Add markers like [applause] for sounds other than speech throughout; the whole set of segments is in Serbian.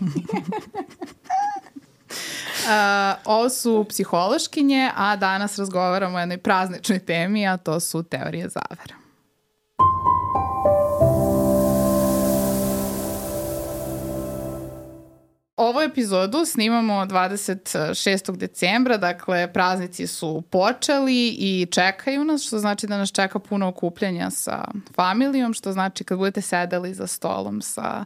[laughs] Uh, ovo su psihološkinje, a danas razgovaramo o jednoj prazničnoj temi, a to su teorije zavera. Epizodu snimamo 26. decembra, dakle praznici su počeli i čekaju nas, što znači da nas čeka puno okupljanja sa familijom, što znači kad budete sedeli za stolom sa,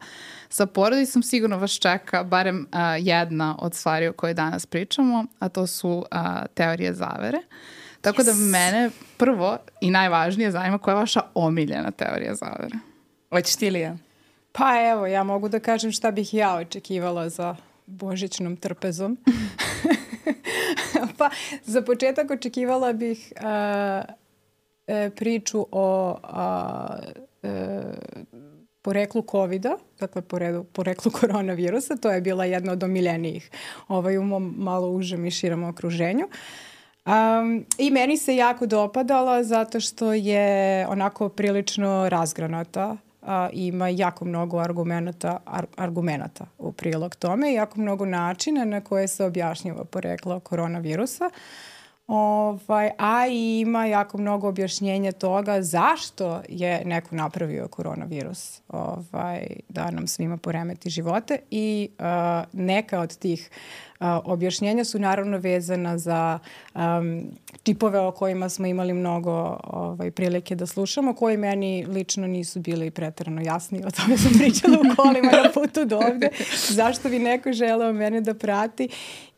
sa porodicom, sigurno vas čeka barem a, jedna od stvari o kojoj danas pričamo, a to su a, teorije zavere. Tako da yes. da mene prvo i najvažnije zanima koja je vaša omiljena teorija zavere. Hoćeš ti li ja? Pa evo, ja mogu da kažem šta bih ja očekivala za božićnom trpezom. [laughs] pa za početak očekivala bih uh, e, priču o a, e, poreklu covid dakle poredu, poreklu [laughs] koronavirusa. To je bila jedna od omiljenijih ovaj, u mom malo užem i širom okruženju. Um, I meni se jako dopadala zato što je onako prilično razgranata a, ima jako mnogo argumenta, ar, argumenta u prilog tome i jako mnogo načina na koje se objašnjava poreklo koronavirusa. Ovaj, a i ima jako mnogo objašnjenja toga zašto je neko napravio koronavirus ovaj, da nam svima poremeti živote i uh, neka od tih uh, objašnjenja su naravno vezana za um, čipove o kojima smo imali mnogo ovaj, prilike da slušamo, koji meni lično nisu bili pretarano jasni. O tome sam [laughs] pričala u kolima na putu do ovde. Zašto bi neko želeo mene da prati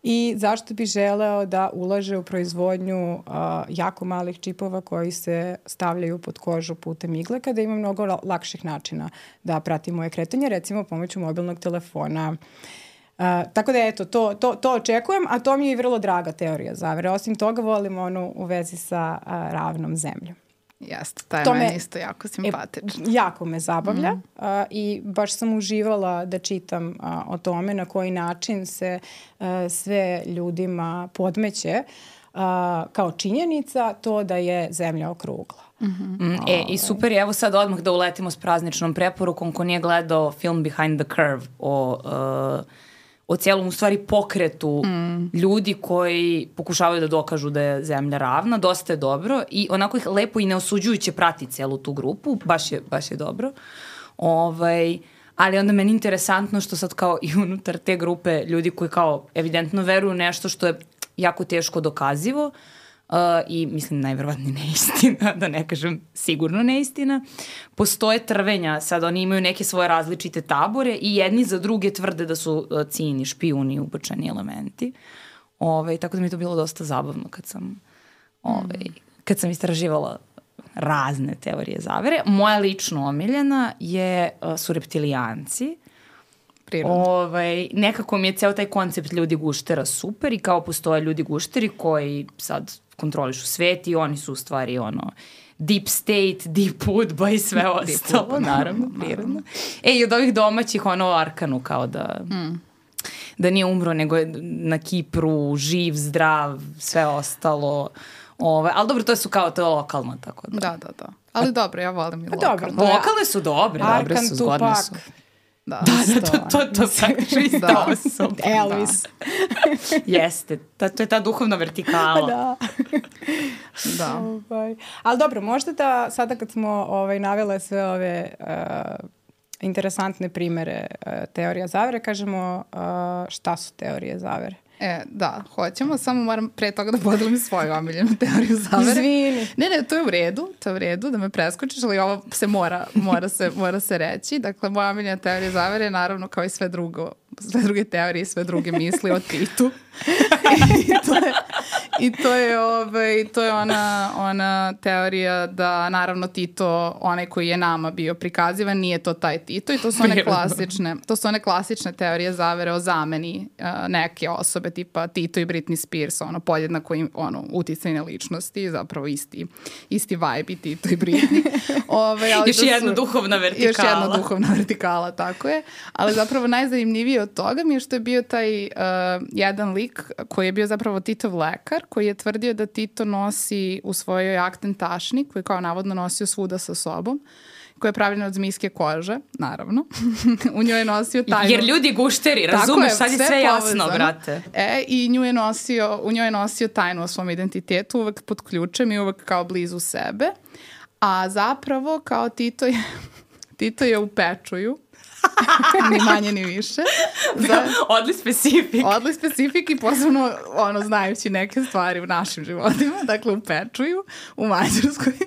i zašto bi želeo da ulaže u proizvodnju uh, jako malih čipova koji se stavljaju pod kožu putem igle kada ima mnogo lakših načina da prati moje kretanje, recimo pomoću mobilnog telefona, uh, Uh, tako da eto, to, to, to očekujem, a to mi je i vrlo draga teorija zavere. Osim toga volim onu u vezi sa uh, ravnom zemljom. Jeste, ta je to meni me, isto jako simpatična. E, jako me zabavlja mm. uh, i baš sam uživala da čitam uh, o tome na koji način se uh, sve ljudima podmeće uh, kao činjenica to da je zemlja okrugla. Mm -hmm. mm, e, I super je, evo sad odmah da uletimo s prazničnom preporukom ko nije gledao film Behind the Curve o uh, o celom u stvari pokretu mm. ljudi koji pokušavaju da dokažu da je zemlja ravna, dosta je dobro i onako ih lepo i neosuđujuće prati celu tu grupu, baš je, baš je dobro. Ovaj, ali onda meni interesantno što sad kao i unutar te grupe ljudi koji kao evidentno veruju nešto što je jako teško dokazivo, uh, uh, i mislim najverovatnije neistina, [laughs] da ne kažem sigurno neistina. Postoje trvenja, sad oni imaju neke svoje različite tabore i jedni za druge tvrde da su uh, cini, špijuni, ubočani elementi. Ove, ovaj, tako da mi je to bilo dosta zabavno kad sam, ove, ovaj, mm. kad sam istraživala razne teorije zavere. Moja lično omiljena je, uh, su reptilijanci. Prirodno. Ovaj, nekako mi je ceo taj koncept ljudi guštera super i kao postoje ljudi gušteri koji sad kontrolišu svet i oni su u stvari ono deep state, deep udba i sve ostalo, naravno, prirodno. E, i od ovih domaćih ono Arkanu kao da... Mm da nije umro, nego je na Kipru, živ, zdrav, sve ostalo. Ove, ali dobro, to su kao to lokalno, tako da. Da, da, da. Ali dobro, ja volim i lokalno. Dobro, lokalne su dobre, Arkan, dobre su, zgodne su. Da, da, da, to, to, to praktično ista da. osoba. Elvis. Da. Jeste, ta, to je ta duhovna vertikala. da. [laughs] da. Ovaj. Ali dobro, možda da sada kad smo ovaj, navele sve ove uh, interesantne primere uh, teorija zavere, kažemo uh, šta su teorije zavere? E, da, hoćemo, samo moram pre toga da podelim svoju omiljenu teoriju zavere. Izvini. Ne, ne, to je u redu, to je u redu da me preskočiš, ali ovo se mora, mora, se, mora se reći. Dakle, moja omiljena teorija zavere je naravno kao i sve drugo, sve druge teorije sve druge misli o Titu. [laughs] I to je, I to je, ovaj, to je ona, ona teorija da naravno Tito, onaj koji je nama bio prikazivan, nije to taj Tito i to su one [laughs] klasične, to su one klasične teorije zavere o zameni uh, neke osobe tipa Tito i Britney Spears, ono podjednako im, ono, uticajne ličnosti, zapravo isti, isti vibe i Tito i Britney. Ove, [laughs] ovaj, ali još da su, jedna duhovna vertikala. Još jedna duhovna vertikala, tako je. Ali zapravo najzanimljivije od toga mi je što je bio taj uh, jedan lik koji je bio zapravo Titov lekar, koji je tvrdio da Tito nosi u svojoj akten tašni, koji kao navodno nosio svuda sa sobom, koja je pravljena od zmijske kože, naravno. [laughs] u njoj je nosio tajnu... Jer ljudi gušteri, razumeš, sad je sve, sve jasno, brate. E, i nju je nosio, u njoj je nosio tajnu o svom identitetu, uvek pod ključem i uvek kao blizu sebe. A zapravo, kao Tito je, [laughs] Tito je u pečuju, [laughs] ni manje ni više. Za, odli specifik. Odli specifik i posebno ono, znajući neke stvari u našim životima, dakle u Pečuju, u Mađarskoj. [laughs]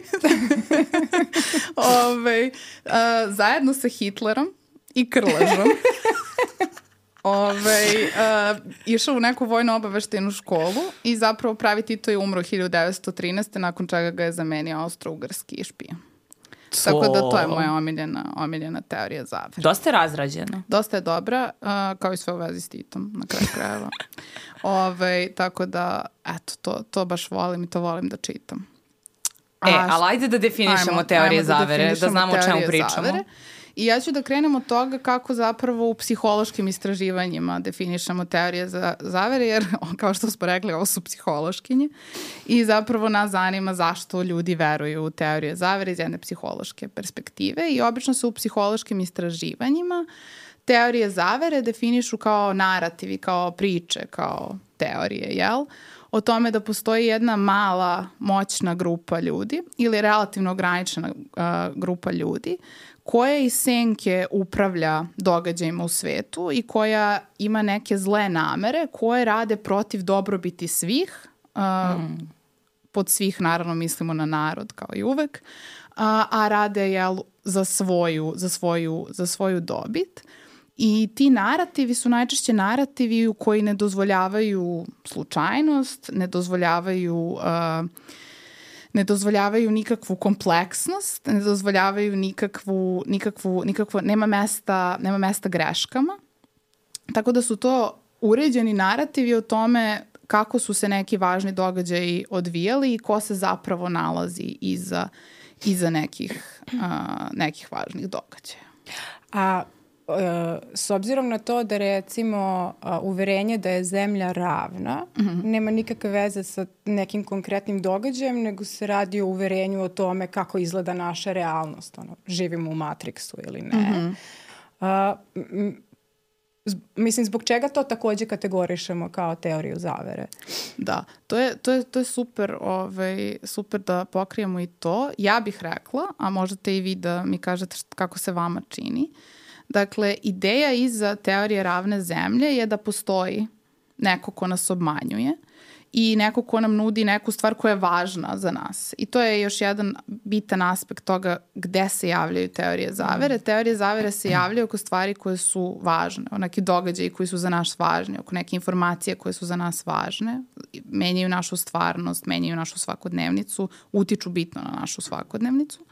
Ove, uh, zajedno sa Hitlerom i Krležom. [laughs] Ove, uh, išao u neku vojno obaveštenu školu i zapravo pravi Tito je umro 1913. nakon čega ga je zamenio austro-ugarski špijan. Tako da to je moja omiljena, omiljena teorija zavere. Dosta je razrađena. Dosta je dobra, uh, kao i sve u vezi s Titom, na kraju krajeva. [laughs] Ove, tako da, eto, to, to baš volim i to volim da čitam. A, e, ali ajde da definišemo ajmo, teorije ajmo da zavere, da znamo o čemu pričamo. Zavere. I ja ću da krenem od toga kako zapravo u psihološkim istraživanjima definišemo teorije za zavere, jer [laughs] kao što smo rekli, ovo su psihološkinje i zapravo nas zanima zašto ljudi veruju u teorije zavere iz jedne psihološke perspektive i obično se u psihološkim istraživanjima teorije zavere definišu kao narativi, kao priče, kao teorije, jel? o tome da postoji jedna mala moćna grupa ljudi ili relativno ograničena uh, grupa ljudi koja iz senke upravlja događajima u svetu i koja ima neke zle namere koje rade protiv dobrobiti svih, uh, mm. pod svih naravno mislimo na narod kao i uvek, a, a rade jel, za, svoju, za, svoju, za svoju dobit. I ti narativi su najčešće narativi u koji ne dozvoljavaju slučajnost, ne dozvoljavaju uh, ne dozvoljavaju nikakvu kompleksnost, ne dozvoljavaju nikakvu, nikakvu, nikakvu nema, mesta, nema mesta greškama. Tako da su to uređeni narativi o tome kako su se neki važni događaji odvijali i ko se zapravo nalazi iza, iza nekih, uh, nekih važnih događaja. A s obzirom na to da recimo uverenje da je zemlja ravna mm -hmm. nema nikakve veze sa nekim konkretnim događajem, nego se radi o uverenju o tome kako izgleda naša realnost. Ono, živimo u Matrixu ili ne. Mm -hmm. uh, mislim, zbog čega to takođe kategorišemo kao teoriju zavere? Da, to je, to je, to je super, ovaj, super da pokrijemo i to. Ja bih rekla, a možete i vi da mi kažete kako se vama čini, uh, Dakle, ideja iza teorije ravne zemlje je da postoji neko ko nas obmanjuje i neko ko nam nudi neku stvar koja je važna za nas. I to je još jedan bitan aspekt toga gde se javljaju teorije zavere. Teorije zavere se javljaju oko stvari koje su važne, o neki događaji koji su za nas važni, oko neke informacije koje su za nas važne, menjaju našu stvarnost, menjaju našu svakodnevnicu, utiču bitno na našu svakodnevnicu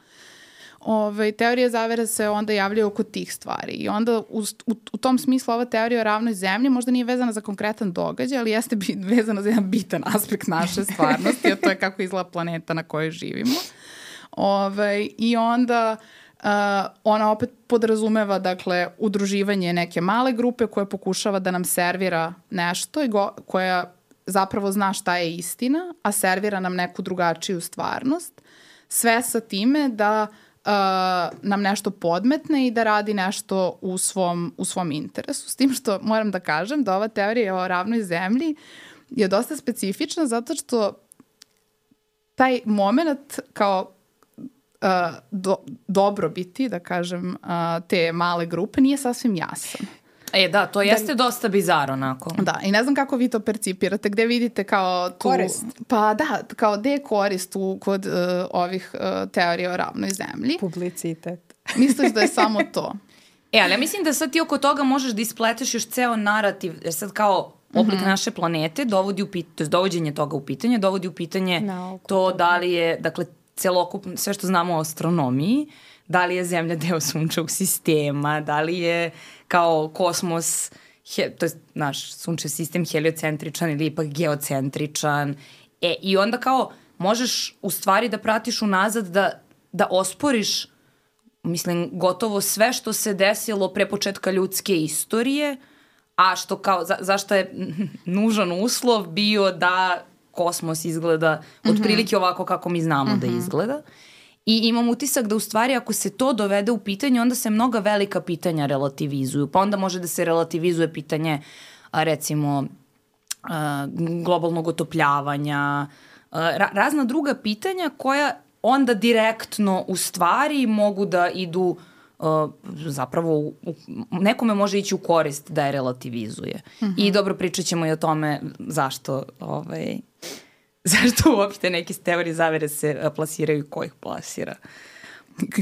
ovaj, teorije zavere se onda javljaju oko tih stvari. I onda u, u, u tom smislu ova teorija o ravnoj zemlji možda nije vezana za konkretan događaj, ali jeste bi, [laughs] vezana za jedan bitan aspekt naše [laughs] stvarnosti, a to je kako izgleda planeta na kojoj živimo. Ovaj, I onda uh, ona opet podrazumeva dakle udruživanje neke male grupe koja pokušava da nam servira nešto i go, koja zapravo zna šta je istina, a servira nam neku drugačiju stvarnost. Sve sa time da uh, uh, nam nešto podmetne i da radi nešto u svom, u svom interesu. S tim što moram da kažem da ova teorija o ravnoj zemlji je dosta specifična zato što taj moment kao uh, do, dobrobiti, da kažem, uh, te male grupe nije sasvim jasan. E, da, to da jeste da, dosta bizaro, onako. Da, i ne znam kako vi to percipirate, gde vidite kao tu... Korist. Pa da, kao gde je korist u, kod uh, ovih uh, teorija o ravnoj zemlji. Publicitet. [laughs] Misliš da je samo to? E, ali ja mislim da sad ti oko toga možeš da ispleteš još ceo narativ, jer sad kao oblik mm -hmm. naše planete dovodi u pitanje, to je dovođenje toga u pitanje, dovodi u pitanje no, to da li je, dakle, celokupno, sve što znamo o astronomiji, da li je Zemlja deo sunčevog sistema, da li je kao kosmos, he, to je naš sunčev sistem heliocentričan ili ipak geocentričan. E, i onda kao možeš u stvari da pratiš unazad da, da osporiš mislim, gotovo sve što se desilo pre početka ljudske istorije, a što kao, za, zašto je nužan uslov bio da kosmos izgleda mm -hmm. otprilike ovako kako mi znamo mm -hmm. da mhm. izgleda. I imam utisak da u stvari ako se to dovede u pitanje, onda se mnoga velika pitanja relativizuju. Pa onda može da se relativizuje pitanje, recimo, globalnog otopljavanja, ra razna druga pitanja koja onda direktno u stvari mogu da idu zapravo u, nekome može ići u korist da je relativizuje. Mm -hmm. I dobro pričat ćemo i o tome zašto ovaj, [laughs] zašto uopšte neke teorije zavere se uh, plasiraju i ko ih plasira.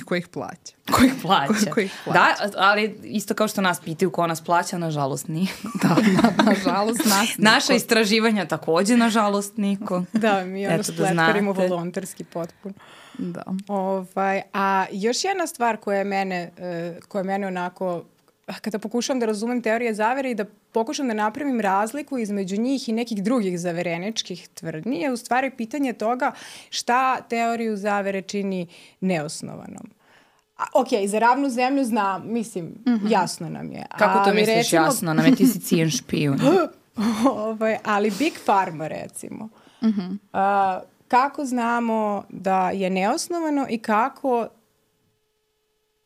ko ih plaća. [laughs] Ko ih plaća. Ko, ko ih plaća. Da, ali isto kao što nas pitaju ko nas plaća, nažalost nije. [laughs] da, na, nažalost nas niko. Naša istraživanja takođe, nažalost, niko. Da, mi ono spletkarimo da volonterski potpuno. Da. Ovaj, a još jedna stvar koja je mene, uh, koja je mene onako kada pokušavam da razumem teorije zavere i da pokušam da napravim razliku između njih i nekih drugih zavereničkih tvrdnji je u stvari pitanje toga šta teoriju zavere čini neosnovanom. A, ok, za ravnu zemlju znam, mislim, mm -hmm. jasno nam je. Kako to ali misliš recimo, jasno? Nam je ti si cijen špijun. [laughs] ovaj, ali Big Pharma recimo. Mm -hmm. uh, kako znamo da je neosnovano i kako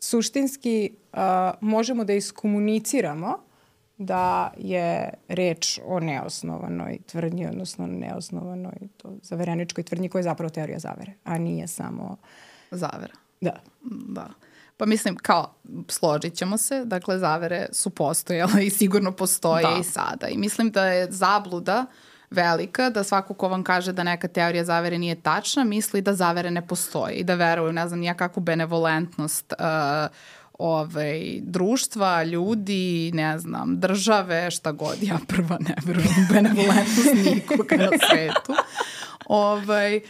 suštinski uh, možemo da iskomuniciramo da je reč o neosnovanoj tvrdnji, odnosno neosnovanoj to zavereničkoj tvrdnji koja je zapravo teorija zavere, a nije samo... Zavera. Da. Da. Pa mislim, kao, složit ćemo se, dakle, zavere su postojale i sigurno postoje da. i sada. I mislim da je zabluda uh, velika, da svako ko vam kaže da neka teorija zavere nije tačna, misli da zavere ne postoje i da veruju, ne znam, nijakakvu benevolentnost uh, ovaj, društva, ljudi, ne znam, države, šta god, ja prva ne verujem benevolentnost nikoga na svetu. Ovaj,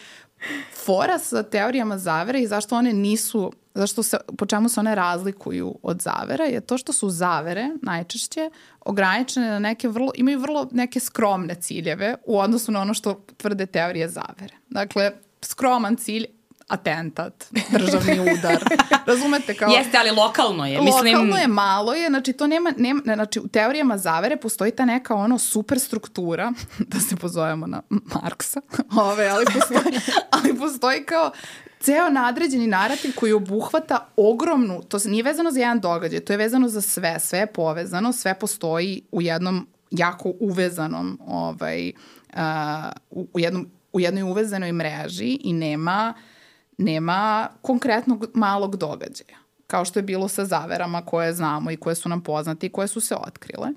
fora sa teorijama zavere i zašto one nisu, zašto se, po čemu se one razlikuju od zavera je to što su zavere najčešće ograničene na neke vrlo, imaju vrlo neke skromne ciljeve u odnosu na ono što tvrde teorije zavere. Dakle, skroman cilj atentat, državni udar. Razumete kao... Jeste, ali lokalno je. Mislim... Lokalno je, malo je, znači to nema, nema, znači u teorijama zavere postoji ta neka ono super struktura, [laughs] da se pozovemo na Marksa, [laughs] ove, ali postoji, ali postoji kao ceo nadređeni narativ koji obuhvata ogromnu, to nije vezano za jedan događaj, to je vezano za sve, sve je povezano, sve postoji u jednom jako uvezanom ovaj, uh, u, u, jednom, u jednoj uvezanoj mreži i nema uh, nema konkretnog malog događaja, kao što je bilo sa zaverama koje znamo i koje su nam poznate i koje su se otkrile.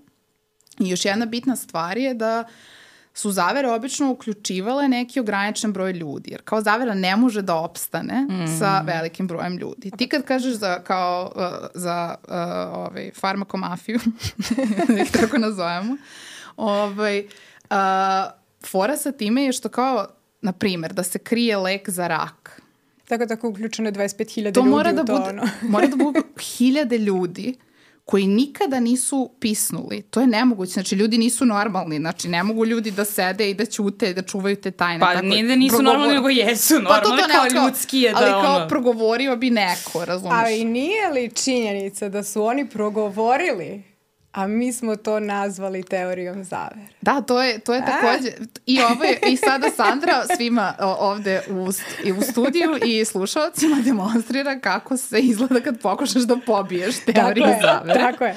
I još jedna bitna stvar je da su zavere obično uključivale neki ograničen broj ljudi, jer kao zavera ne može da opstane mm. sa velikim brojem ljudi. Ti kad kažeš za, kao, uh, za uh, ovaj, farmakomafiju, [laughs] tako nazovemo, ovaj, uh, fora sa time je što kao, na primer, da se krije lek za rak Tako tako uključeno 25.000 ljudi mora da u to. Bude, ono. [laughs] mora da budu hiljade ljudi koji nikada nisu pisnuli. To je nemoguće. Znači, ljudi nisu normalni. Znači, ne mogu ljudi da sede i da ćute i da čuvaju te tajne. Pa tako, nije da nisu progovor... normalni, nego jesu normalni. Pa to, to kao ljudski je da Ali kao ono... progovorio bi neko, razumiješ? Ali nije li činjenica da su oni progovorili A mi smo to nazvali teorijom zavere. Da, to je, to je takođe. I, ovo je, I sada Sandra svima ovde u, i u studiju i slušalcima demonstrira kako se izgleda kad pokušaš da pobiješ teoriju tako zavere. Tako je.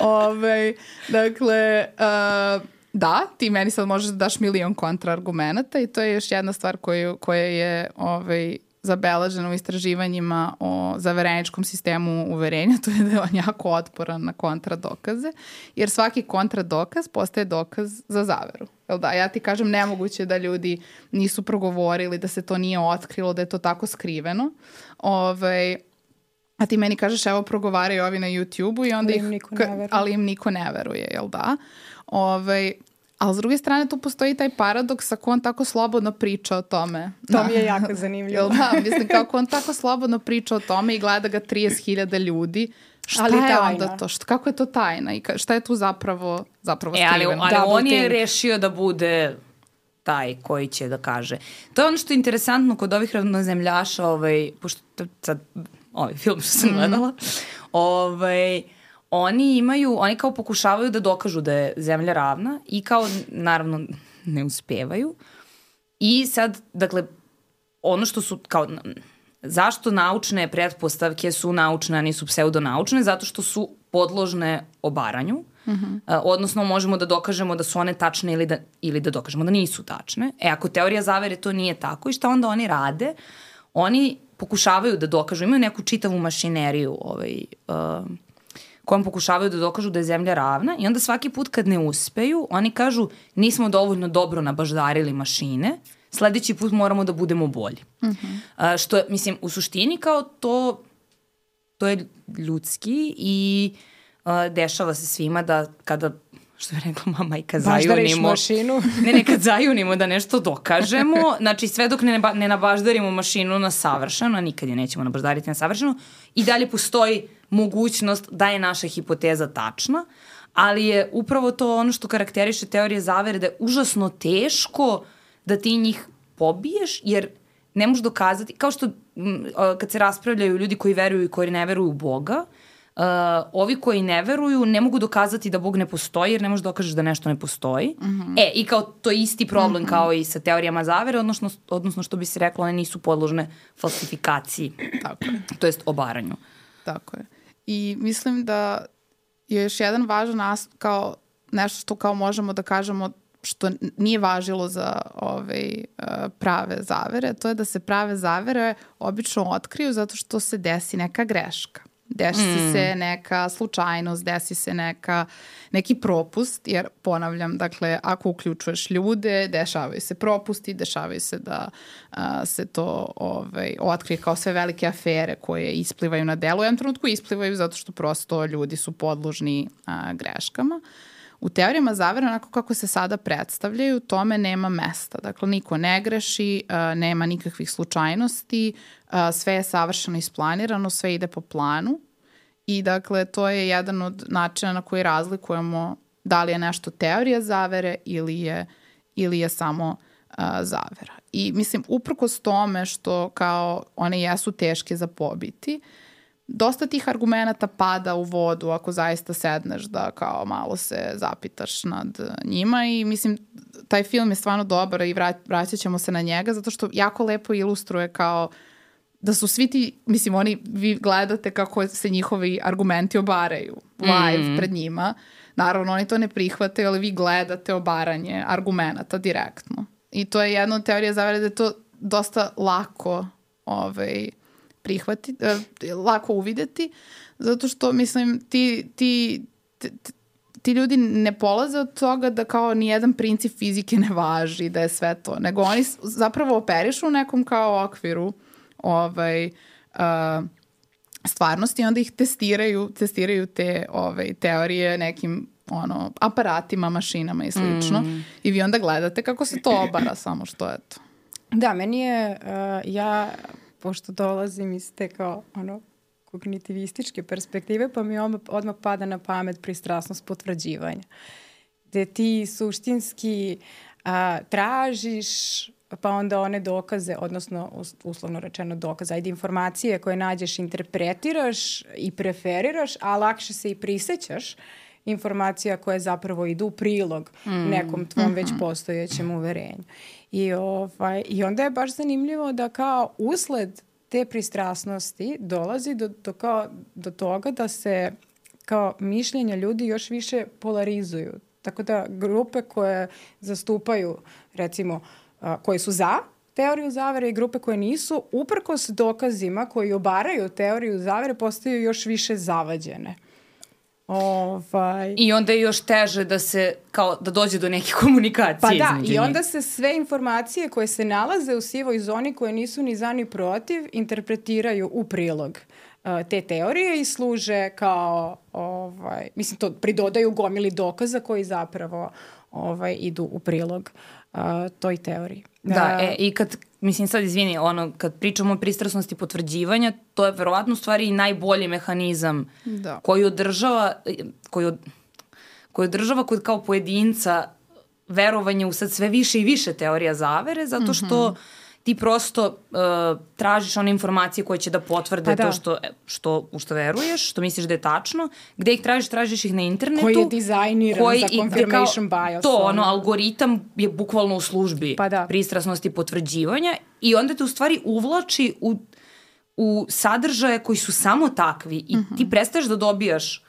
Ove, dakle, uh, da, ti meni sad možeš da daš milion kontraargumenata i to je još jedna stvar koju, koja je ovaj, zabeleženo u istraživanjima o zavereničkom sistemu uverenja, [laughs] to je da je on jako otporan na kontradokaze, jer svaki kontradokaz postaje dokaz za zaveru. Jel da? Ja ti kažem, nemoguće da ljudi nisu progovorili, da se to nije otkrilo, da je to tako skriveno. Ove, ovaj, a ti meni kažeš, evo, progovaraju ovi na YouTube-u i onda ali im ih... Niko ne veruje. Ali im niko ne veruje, jel da? Ove, ovaj, Ali s druge strane tu postoji taj paradoks ako on tako slobodno priča o tome. To da. mi je jako zanimljivo. da, mislim kako on tako slobodno priča o tome i gleda ga 30.000 ljudi. Šta ali je tajna. onda to? Šta, kako je to tajna i šta je tu zapravo, zapravo e, ali, ali on je rešio da bude taj koji će da kaže. To je ono što je interesantno kod ovih ravnozemljaša, ovaj, pošto sad ovaj film što sam mm. gledala, ovaj, oni imaju, oni kao pokušavaju da dokažu da je zemlja ravna i kao, naravno, ne uspevaju. I sad, dakle, ono što su kao Zašto naučne pretpostavke su naučne, a nisu pseudonaučne? Zato što su podložne obaranju. Uh -huh. a, odnosno možemo da dokažemo da su one tačne ili da, ili da dokažemo da nisu tačne. E, ako teorija zavere to nije tako i šta onda oni rade? Oni pokušavaju da dokažu, imaju neku čitavu mašineriju ovaj, uh, kojom pokušavaju da dokažu da je zemlja ravna i onda svaki put kad ne uspeju, oni kažu nismo dovoljno dobro nabaždarili mašine, sledeći put moramo da budemo bolji. Uh -huh. uh, što, mislim, u suštini kao to, to je ljudski i uh, dešava se svima da kada što je rekla mama i kad zajunimo. mašinu. [laughs] ne, ne, kad zajunimo da nešto dokažemo, znači sve dok ne, ne nabaždarimo mašinu na savršeno, a nikad je nećemo nabaždariti na savršeno, i dalje postoji mogućnost da je naša hipoteza tačna, ali je upravo to ono što karakteriše teorije zavere da je užasno teško da ti njih pobiješ, jer ne možeš dokazati, kao što kad se raspravljaju ljudi koji veruju i koji ne veruju u Boga, uh, ovi koji ne veruju ne mogu dokazati da Bog ne postoji jer ne možeš dokažeš da nešto ne postoji. Mm -hmm. E, i kao to je isti problem mm -hmm. kao i sa teorijama zavere, odnosno, odnosno što bi se reklo, one nisu podložne falsifikaciji. Tako je. To jest obaranju. Tako je. I mislim da je još jedan važan aspekt kao nešto što kao možemo da kažemo što nije važilo za ovaj, prave zavere, to je da se prave zavere obično otkriju zato što se desi neka greška. Desi mm. se neka slučajnost, desi se neka, neki propust, jer ponavljam, dakle, ako uključuješ ljude, dešavaju se propusti, dešavaju se da a, se to ovaj, otkrije kao sve velike afere koje isplivaju na delu. U jednom trenutku isplivaju zato što prosto ljudi su podložni a, greškama. U teorijama zavere, onako kako se sada predstavljaju, tome nema mesta. Dakle, niko ne greši, nema nikakvih slučajnosti, sve je savršeno isplanirano, sve ide po planu i dakle, to je jedan od načina na koji razlikujemo da li je nešto teorija zavere ili je, ili je samo zavera. I mislim, uprkos tome što kao one jesu teške za pobiti, uh, dosta tih argumenta pada u vodu ako zaista sedneš da kao malo se zapitaš nad njima i mislim taj film je stvarno dobar i vrat, vraćat ćemo se na njega zato što jako lepo ilustruje kao da su svi ti, mislim oni, vi gledate kako se njihovi argumenti obaraju live mm. pred njima. Naravno oni to ne prihvate, ali vi gledate obaranje argumenta direktno. I to je jedna od teorija zavere da je to dosta lako ovaj, prihvati, uh, lako uvideti, zato što, mislim, ti, ti, ti, ti ljudi ne polaze od toga da kao nijedan princip fizike ne važi, da je sve to, nego oni zapravo operišu u nekom kao okviru ovaj, uh, stvarnosti i onda ih testiraju, testiraju te ovaj, teorije nekim ono, aparatima, mašinama i slično. Mm. I vi onda gledate kako se to obara, samo što je to. Da, meni je, uh, ja pošto dolazim iz te kao ono, kognitivističke perspektive, pa mi odmah, odmah pada na pamet pristrasnost potvrđivanja. Gde ti suštinski a, tražiš pa onda one dokaze, odnosno uslovno rečeno dokaze, ajde informacije koje nađeš, interpretiraš i preferiraš, a lakše se i prisećaš informacija koje zapravo idu u prilog mm. nekom tvom mm -hmm. već postojećem uverenju. I, ovaj, I onda je baš zanimljivo da kao usled te pristrasnosti dolazi do, do, kao, do toga da se kao mišljenja ljudi još više polarizuju. Tako da grupe koje zastupaju, recimo, a, koje su za teoriju zavere i grupe koje nisu, uprkos dokazima koji obaraju teoriju zavere, postaju još više zavađene. Ovaj... I onda je još teže da se, kao, da dođe do neke [laughs] komunikacije. Pa da, i onda se sve informacije koje se nalaze u sivoj zoni, koje nisu ni za ni protiv, interpretiraju u prilog uh, te teorije i služe kao, ovaj, mislim, to pridodaju gomili dokaza koji zapravo ovaj, idu u prilog uh, toj teoriji. Da, e, i kad, mislim sad izvini, ono, kad pričamo o pristrasnosti potvrđivanja, to je verovatno u stvari i najbolji mehanizam da. koji održava, koji, od, koji održava kod kao pojedinca verovanje u sad sve više i više teorija zavere, zato što mm -hmm ti prosto uh, tražiš one informacije koje će da potvrde pa da. to što, što, u što veruješ, što misliš da je tačno. Gde ih tražiš? Tražiš ih na internetu. Koji je dizajniran koji, za confirmation kao, bias. To, ono, algoritam je bukvalno u službi pa da. pristrasnosti potvrđivanja i onda te u stvari uvlači u u sadržaje koji su samo takvi i ti prestaješ da dobijaš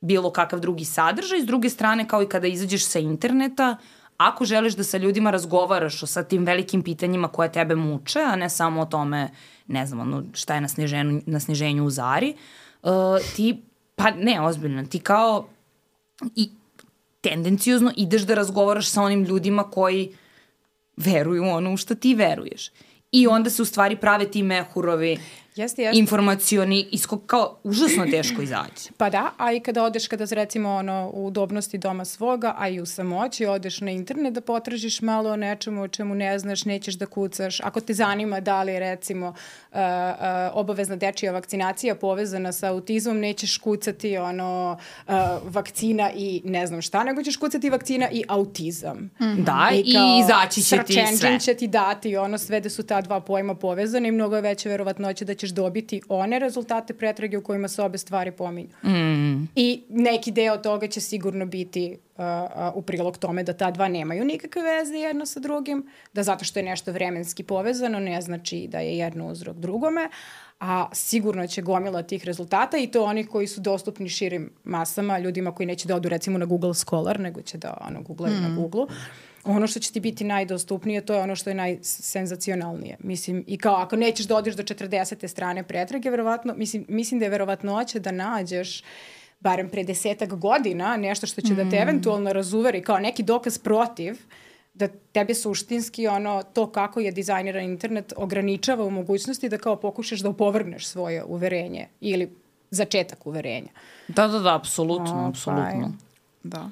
bilo kakav drugi sadržaj. S druge strane, kao i kada izađeš sa interneta, ako želiš da sa ljudima razgovaraš o sa tim velikim pitanjima koje tebe muče, a ne samo o tome, ne znam, ono, šta je na sniženju, na sniženju u Zari, uh, ti, pa ne, ozbiljno, ti kao i tendencijozno ideš da razgovaraš sa onim ljudima koji veruju ono u što ti veruješ. I onda se u stvari prave ti mehurovi Jeste, jeste. informacioni, isko, kao užasno teško izaći. Pa da, a i kada odeš, kada recimo ono, u udobnosti doma svoga, a i u samoći, odeš na internet da potražiš malo o nečemu o čemu ne znaš, nećeš da kucaš. Ako te zanima da li je recimo uh, uh, obavezna dečija vakcinacija povezana sa autizmom, nećeš kucati ono uh, vakcina i ne znam šta, nego ćeš kucati vakcina i autizam. Mm. Da, i, i izaći će ti sve. Će ti dati ono sve da su ta dva pojma povezane i mnogo je veća verovatnoća da ćeš dobiti one rezultate pretrage u kojima se obe stvari pominju. Mm. I neki deo toga će sigurno biti uh, uh, u prilog tome da ta dva nemaju nikakve veze jedno sa drugim, da zato što je nešto vremenski povezano ne znači da je jedno uzrok drugome, a sigurno će gomila tih rezultata i to oni koji su dostupni širim masama, ljudima koji neće da odu recimo na Google Scholar, nego će da ono, googlaju mm. na Google ono što će ti biti najdostupnije, to je ono što je najsenzacionalnije. Mislim, i kao ako nećeš da odiš do 40. strane pretrage, verovatno, mislim, mislim da je verovatnoće da nađeš barem pre desetak godina nešto što će mm. da te mm. eventualno razuveri kao neki dokaz protiv, da tebe suštinski ono, to kako je dizajniran internet ograničava u mogućnosti da kao pokušaš da opovrgneš svoje uverenje ili začetak uverenja. Da, da, da, apsolutno, apsolutno. Da.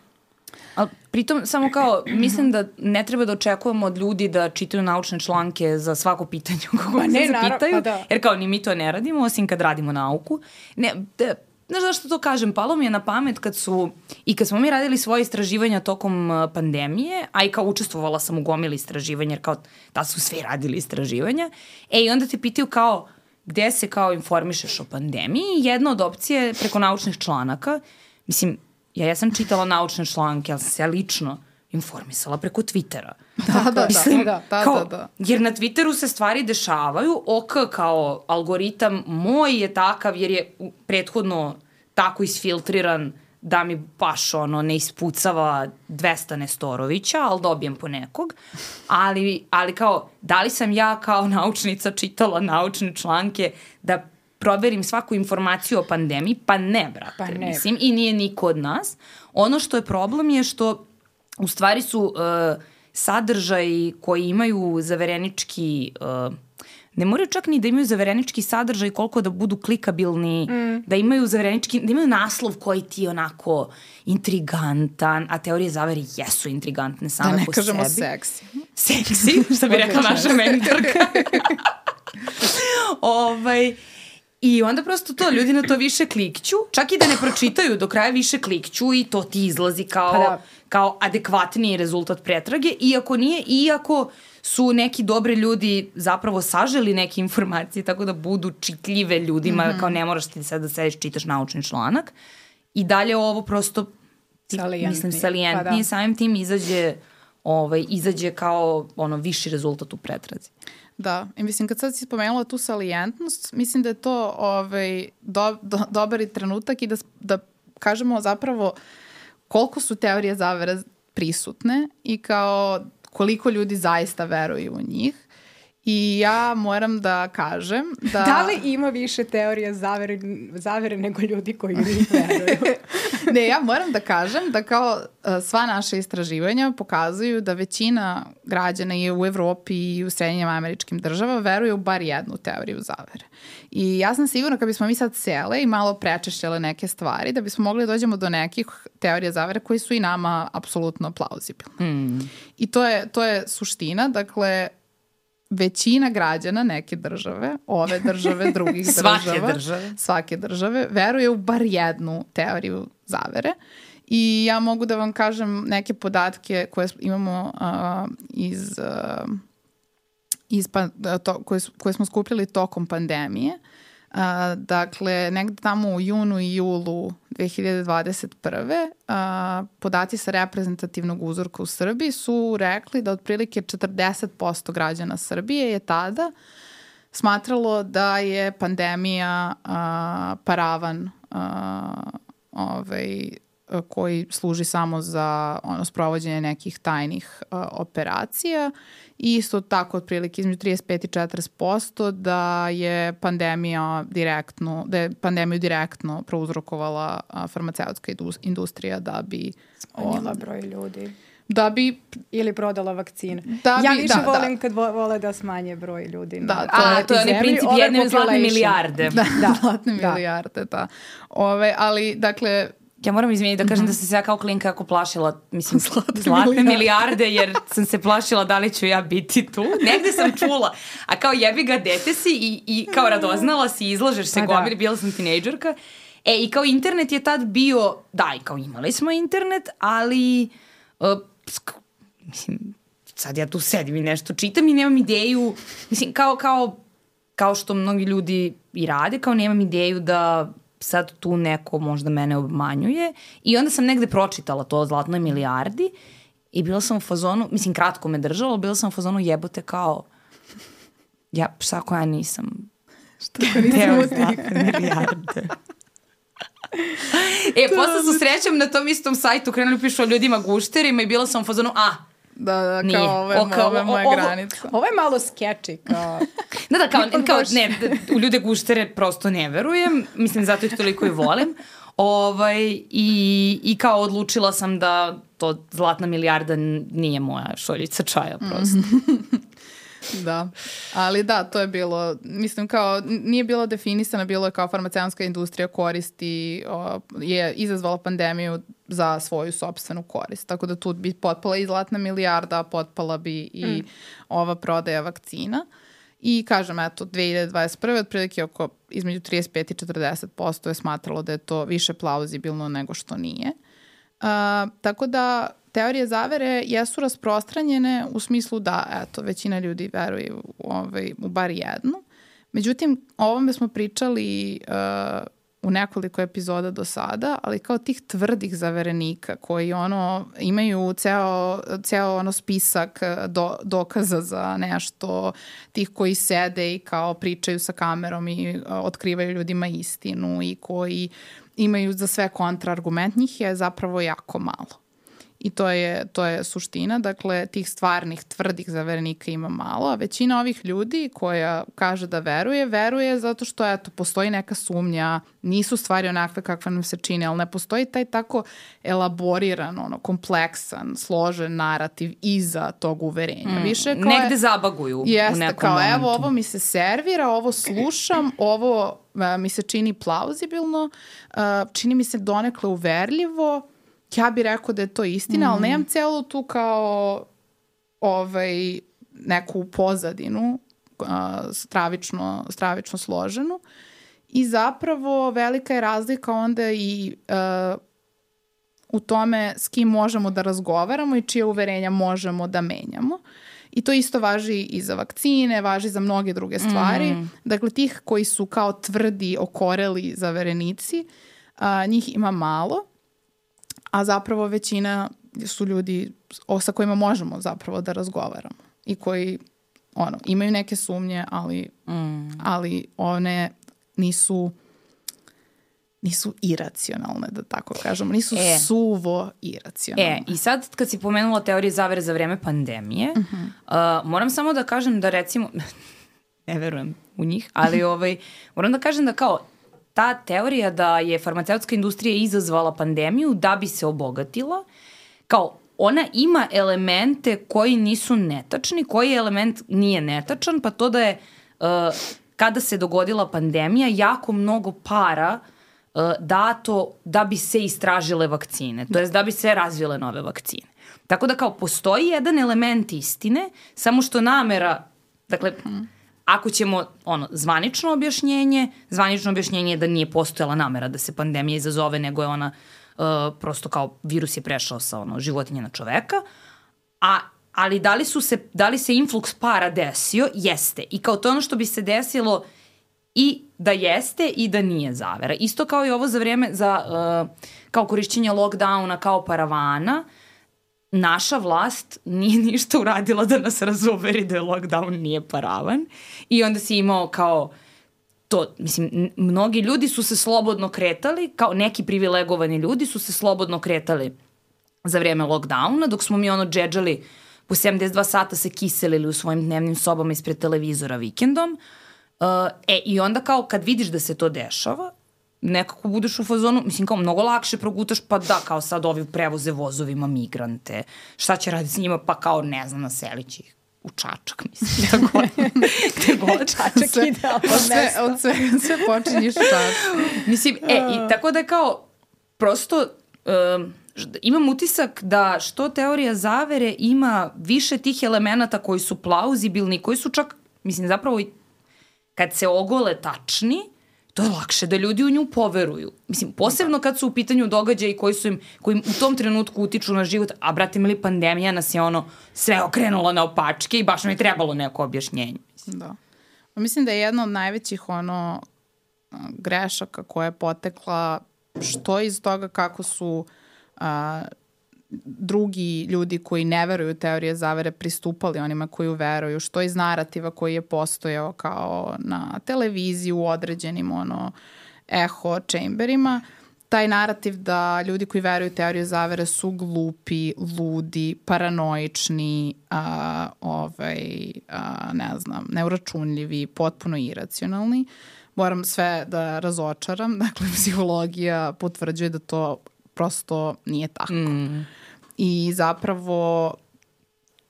Ali pritom samo kao, mislim da ne treba da očekujemo od ljudi da čitaju naučne članke za svako pitanje kako pa ne, se naravno, pitaju, pa da. jer kao ni mi to ne radimo, osim kad radimo nauku. Ne, da, Znaš zašto to kažem? Palo mi je na pamet kad su, i kad smo mi radili svoje istraživanja tokom uh, pandemije, a i kao učestvovala sam u gomili istraživanja, jer kao da su svi radili istraživanja, e i onda te pitaju kao, gde se kao informišeš o pandemiji, jedna od opcije je preko naučnih članaka, mislim, ja, ja sam čitala naučne članke, ali sam se ja lično informisala preko Twittera. [laughs] Da, da, Mislim, da, da, kao, da, da. Jer na Twitteru se stvari dešavaju, OK kao algoritam moj je takav jer je prethodno tako isfiltriran da mi baš ono ne ispucava 200 Nestorovića, ali dobijem po nekog. Ali, ali kao, da li sam ja kao naučnica čitala naučne članke da proverim svaku informaciju o pandemiji, pa ne, brate, pa ne. mislim, i nije niko od nas. Ono što je problem je što u stvari su uh, sadržaji koji imaju zaverenički uh, ne moraju čak ni da imaju zaverenički sadržaj koliko da budu klikabilni, mm. da imaju zaverenički, da imaju naslov koji ti je onako intrigantan, a teorije zavere jesu intrigantne same po sebi. Da ne kažemo seksi. Seksi, što bi rekla naša mentorka. [laughs] ovaj, I onda prosto to, ljudi na to više klikću, čak i da ne pročitaju do kraja više klikću i to ti izlazi kao, pa da. kao adekvatniji rezultat pretrage, iako nije, iako su neki dobri ljudi zapravo saželi neke informacije tako da budu čitljive ljudima, mm -hmm. kao ne moraš ti sad da sediš čitaš naučni članak. I dalje ovo prosto, ti, mislim, salijentnije, pa da. samim tim izađe, ovaj, izađe kao ono viši rezultat u pretrazi. Da, i mislim kad sad si spomenula tu salijentnost, mislim da je to ovaj, do, do, dobar trenutak i da, da kažemo zapravo koliko su teorije zavere prisutne i kao koliko ljudi zaista veruju u njih. I ja moram da kažem da... Da li ima više teorija zavere, zavere nego ljudi koji njih veruju? [laughs] ne, ja moram da kažem da kao e, sva naša istraživanja pokazuju da većina građana i u Evropi i u srednjim američkim država veruje u bar jednu teoriju zavere. I ja sam sigurna kad bismo mi sad sele i malo prečešljale neke stvari, da bismo mogli da dođemo do nekih teorija zavere koji su i nama apsolutno plauzibilne. Mm. I to je, to je suština, dakle, većina građana neke države, ove države, [laughs] drugih svake država, države. svake države, veruje u bar jednu teoriju zavere. I ja mogu da vam kažem neke podatke koje imamo uh, iz, uh, iz pa, to, koje, koje smo skupljali tokom pandemije. A, dakle, negde tamo u junu i julu 2021. A, podaci sa reprezentativnog uzorka u Srbiji su rekli da otprilike 40% građana Srbije je tada smatralo da je pandemija a, paravan a, ovaj, koji služi samo za ono sprovođenje nekih tajnih a, operacija i isto tako otprilike između 35 i 40% da je pandemija direktno, da je pandemiju direktno prouzrokovala a, farmaceutska industrija da bi smanjila broj ljudi da bi ili prodala vakcine. Da ja bi, više da, volim da. kad vo, vole da smanje broj ljudi. Da, to A, je to je onaj princip jedne zlatne milijarde. Da, Da, [laughs] zlatne da. milijarde, da. Ove, ali, dakle, Ja moram izmijeniti da kažem da sam se ja kao klinka jako plašila, mislim, [laughs] zlatne, milijarde. milijarde, jer sam se plašila da li ću ja biti tu. [laughs] Negde sam čula, a kao jebi ga dete si i, i kao radoznala si, izlažeš se Pa da. gomili, bila sam tinejdžerka. E, i kao internet je tad bio, da, i kao imali smo internet, ali, uh, mislim, sad ja tu sedim i nešto čitam i nemam ideju, mislim, kao, kao, kao što mnogi ljudi i rade, kao nemam ideju da sad tu neko možda mene obmanjuje i onda sam negde pročitala to o zlatnoj milijardi i bila sam u fazonu, mislim kratko me držalo, bila sam u fazonu jebote kao ja, šta ako ja nisam što ako nisam u zlatne milijarde. [laughs] e, posle su srećom na tom istom sajtu krenuli pišu o ljudima gušterima i bila sam u fazonu, a, Da, da, Nije. kao ovo je, O, kao, ovo je o- moja ovo- granica. Ovo je malo skeči, kao... [laughs] Da, da, kao, kao ne, da, u ljude guštere prosto ne verujem, mislim zato ih toliko i volim. Ovaj, i, I kao odlučila sam da to zlatna milijarda nije moja šoljica čaja prosto. [laughs] Da, ali da, to je bilo, mislim kao, nije bilo definisano, bilo je kao farmaceutska industrija koristi, o, je izazvala pandemiju za svoju sobstvenu korist. Tako da tu bi potpala i zlatna milijarda, potpala bi i ova prodaja vakcina. I kažem, eto, 2021. otprilike oko između 35 i 40% je smatralo da je to više plauzibilno nego što nije. A, tako da teorije zavere jesu rasprostranjene u smislu da, eto, većina ljudi veruje u, ovaj, u bar jednu. Međutim, o ovome smo pričali uh, u nekoliko epizoda do sada, ali kao tih tvrdih zaverenika koji ono imaju ceo, ceo ono spisak uh, do, dokaza za nešto, tih koji sede i kao pričaju sa kamerom i uh, otkrivaju ljudima istinu i koji imaju za sve kontraargument, njih je zapravo jako malo. I to je, to je suština, dakle tih stvarnih, tvrdih zaverenika ima malo, a većina ovih ljudi koja kaže da veruje, veruje zato što eto, postoji neka sumnja, nisu stvari onakve kakve nam se čine, ali ne postoji taj tako elaboriran, ono, kompleksan, složen narativ iza tog uverenja. Više kao Negde je, zabaguju u Jeste, nekom kao momentu. evo ovo mi se servira, ovo slušam, ovo e, mi se čini plauzibilno, e, čini mi se donekle uverljivo, ja bih rekao da je to istina, Mhm. ali nemam celu tu kao ovaj, neku pozadinu a, stravično, stravično složenu i zapravo velika je razlika onda i a, u tome s kim možemo da razgovaramo i čije uverenja možemo da menjamo. I to isto važi i za vakcine, važi za mnoge druge stvari. Mm. Dakle, tih koji su kao tvrdi, okoreli zaverenici, a, njih ima malo, a zapravo većina su ljudi o, sa kojima možemo zapravo da razgovaramo i koji ono, imaju neke sumnje, ali, mm. ali one nisu nisu iracionalne, da tako kažemo. Nisu E. suvo iracionalne. E, i sad kad si pomenula teorije zavere za vreme pandemije, uh -huh. uh, moram samo da kažem da recimo, [laughs] ne verujem u njih, ali ovaj, moram da kažem da kao ta teorija da je farmaceutska industrija izazvala pandemiju da bi se obogatila, kao ona ima elemente koji nisu netačni, koji element nije netačan, pa to da je uh, kada se dogodila pandemija jako mnogo para uh, dato da bi se istražile vakcine, to jest da bi se razvile nove vakcine. Tako da kao postoji jedan element istine, samo što namera, dakle, ako ćemo ono zvanično objašnjenje, zvanično objašnjenje je da nije postojala namera da se pandemija izazove, nego je ona uh, prosto kao virus je prešao sa ono životinje na čoveka, a ali da li su se da li se influx para desio? Jeste. I kao to ono što bi se desilo i da jeste i da nije zavera. Isto kao i ovo za vreme za uh, kao korišćenje lockdowna kao paravana, naša vlast nije [laughs] ništa uradila da nas razuveri da je lockdown nije paravan i onda si imao kao to, mislim, mnogi ljudi su se slobodno kretali, kao neki privilegovani ljudi su se slobodno kretali za vreme lockdowna, dok smo mi ono džedžali po 72 sata se kiselili u svojim dnevnim sobama ispred televizora vikendom. Uh, e, i onda kao kad vidiš da se to dešava, nekako budeš u fazonu, mislim kao mnogo lakše progutaš, pa da, kao sad ovi prevoze vozovima migrante, šta će raditi s njima, pa kao ne znam, naselit će ih u Čačak, [laughs] mislim, da god, gde [laughs] god. Čačak [laughs] sve, idealno od sve, od sve, sve počinješ Čačak. mislim, e, i tako da je kao, prosto, um, imam utisak da što teorija zavere ima više tih elemenata koji su plauzibilni, koji su čak, mislim, zapravo i kad se ogole tačni, to je lakše da ljudi u nju poveruju. Mislim, posebno kad su u pitanju događaji koji su im, koji im u tom trenutku utiču na život, a brate mili pandemija nas je ono sve okrenula na opačke i baš nam je trebalo neko objašnjenje. Mislim. Da. Mislim da je jedna od najvećih ono grešaka koja je potekla što iz toga kako su a, drugi ljudi koji ne veruju teorije zavere pristupali onima koji veruju, što iz narativa koji je postojao kao na televiziji u određenim ono eho chamberima, taj narativ da ljudi koji veruju teorije zavere su glupi, ludi, paranoični, a, ovaj, a, ne znam, neuračunljivi, potpuno iracionalni. Moram sve da razočaram, [laughs] dakle psihologija potvrđuje da to prosto nije tako. Mm. I zapravo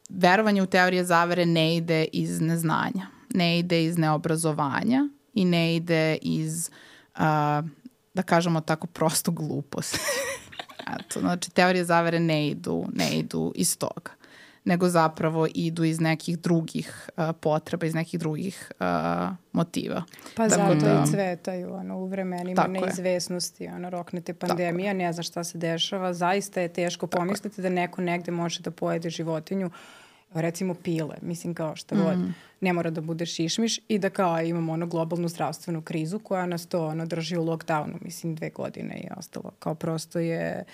verovanje u teorije zavere ne ide iz neznanja, ne ide iz neobrazovanja i ne ide iz, uh, da kažemo tako, prosto glupost. [laughs] Eto, znači, teorije zavere ne idu, ne idu iz toga nego zapravo idu iz nekih drugih uh, potreba, iz nekih drugih uh, motiva. Pa Tako zato da, i cvetaju ono, u vremenima neizvesnosti, ono, roknete pandemija, ne zna šta se dešava, zaista je teško pomisliti da neko negde može da pojede životinju recimo pile, mislim kao šta god, mm. ne mora da bude šišmiš i da kao imamo ono globalnu zdravstvenu krizu koja nas to ono drži u lockdownu, mislim dve godine i ostalo. Kao prosto je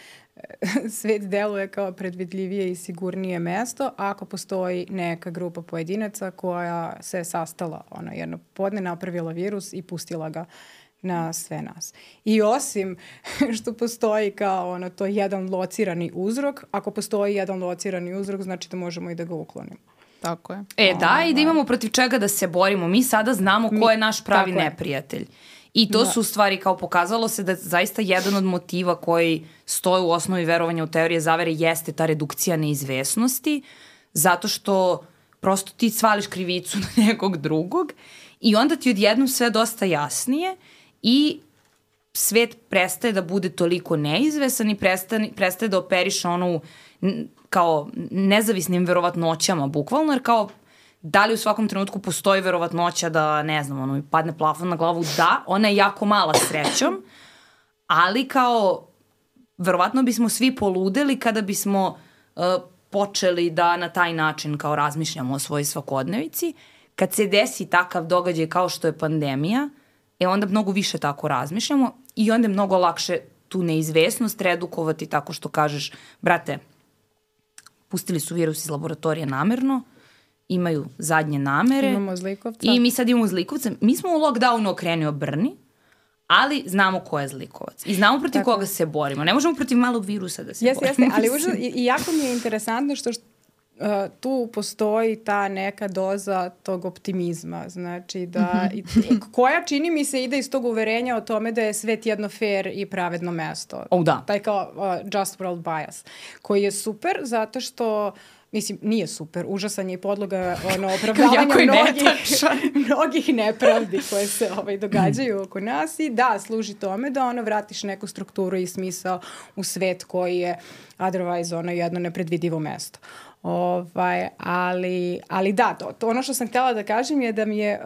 [laughs] svet deluje kao predvidljivije i sigurnije mesto ako postoji neka grupa pojedinaca koja se sastala ono, jedno podne, napravila virus i pustila ga na sve nas. I osim [laughs] što postoji kao ono, to jedan locirani uzrok, ako postoji jedan locirani uzrok, znači da možemo i da ga uklonimo. Tako je. E, da, i da imamo protiv čega da se borimo. Mi sada znamo ko je naš pravi neprijatelj. Je. I to da. su stvari kao pokazalo se da zaista jedan od motiva koji stoje u osnovi verovanja u teorije zavere jeste ta redukcija neizvesnosti, zato što prosto ti svališ krivicu [laughs] na nekog drugog i onda ti odjednom sve dosta jasnije i svet prestaje da bude toliko neizvesan i prestaje, prestaje da operiše onu kao nezavisnim verovatnoćama bukvalno, jer kao da li u svakom trenutku postoji verovatnoća da, ne znam, ono, padne plafon na glavu? Da, ona je jako mala srećom, ali kao, verovatno bismo svi poludeli kada bismo uh, počeli da na taj način kao razmišljamo o svojoj svakodnevici. Kad se desi takav događaj kao što je pandemija, e onda mnogo više tako razmišljamo i onda je mnogo lakše tu neizvesnost redukovati tako što kažeš, brate, pustili su virus iz laboratorija namerno, imaju zadnje namere. Imamo zlikovca. I mi sad imamo zlikovca. Mi smo u lockdownu okrenio Brni, ali znamo ko je zlikovac. I znamo protiv Tako. koga se borimo. Ne možemo protiv malog virusa da se jeste, borimo. Jeste, ali užas, [laughs] i, jako mi je interesantno što, Uh, tu postoji ta neka doza tog optimizma, znači da, -hmm. i, koja čini mi se ide iz tog uverenja o tome da je svet jedno fair i pravedno mesto. Oh, da. Taj kao uh, just world bias, koji je super zato što uh, mislim, nije super, užasan je i podloga ono, [laughs] opravdavanja mnogih, [laughs] mnogih nepravdi koje se ovaj, događaju oko nas i da, služi tome da ono vratiš neku strukturu i smisao u svet koji je otherwise ono jedno nepredvidivo mesto. Ovaj, ali, ali da, to, to ono što sam htjela da kažem je da mi je uh,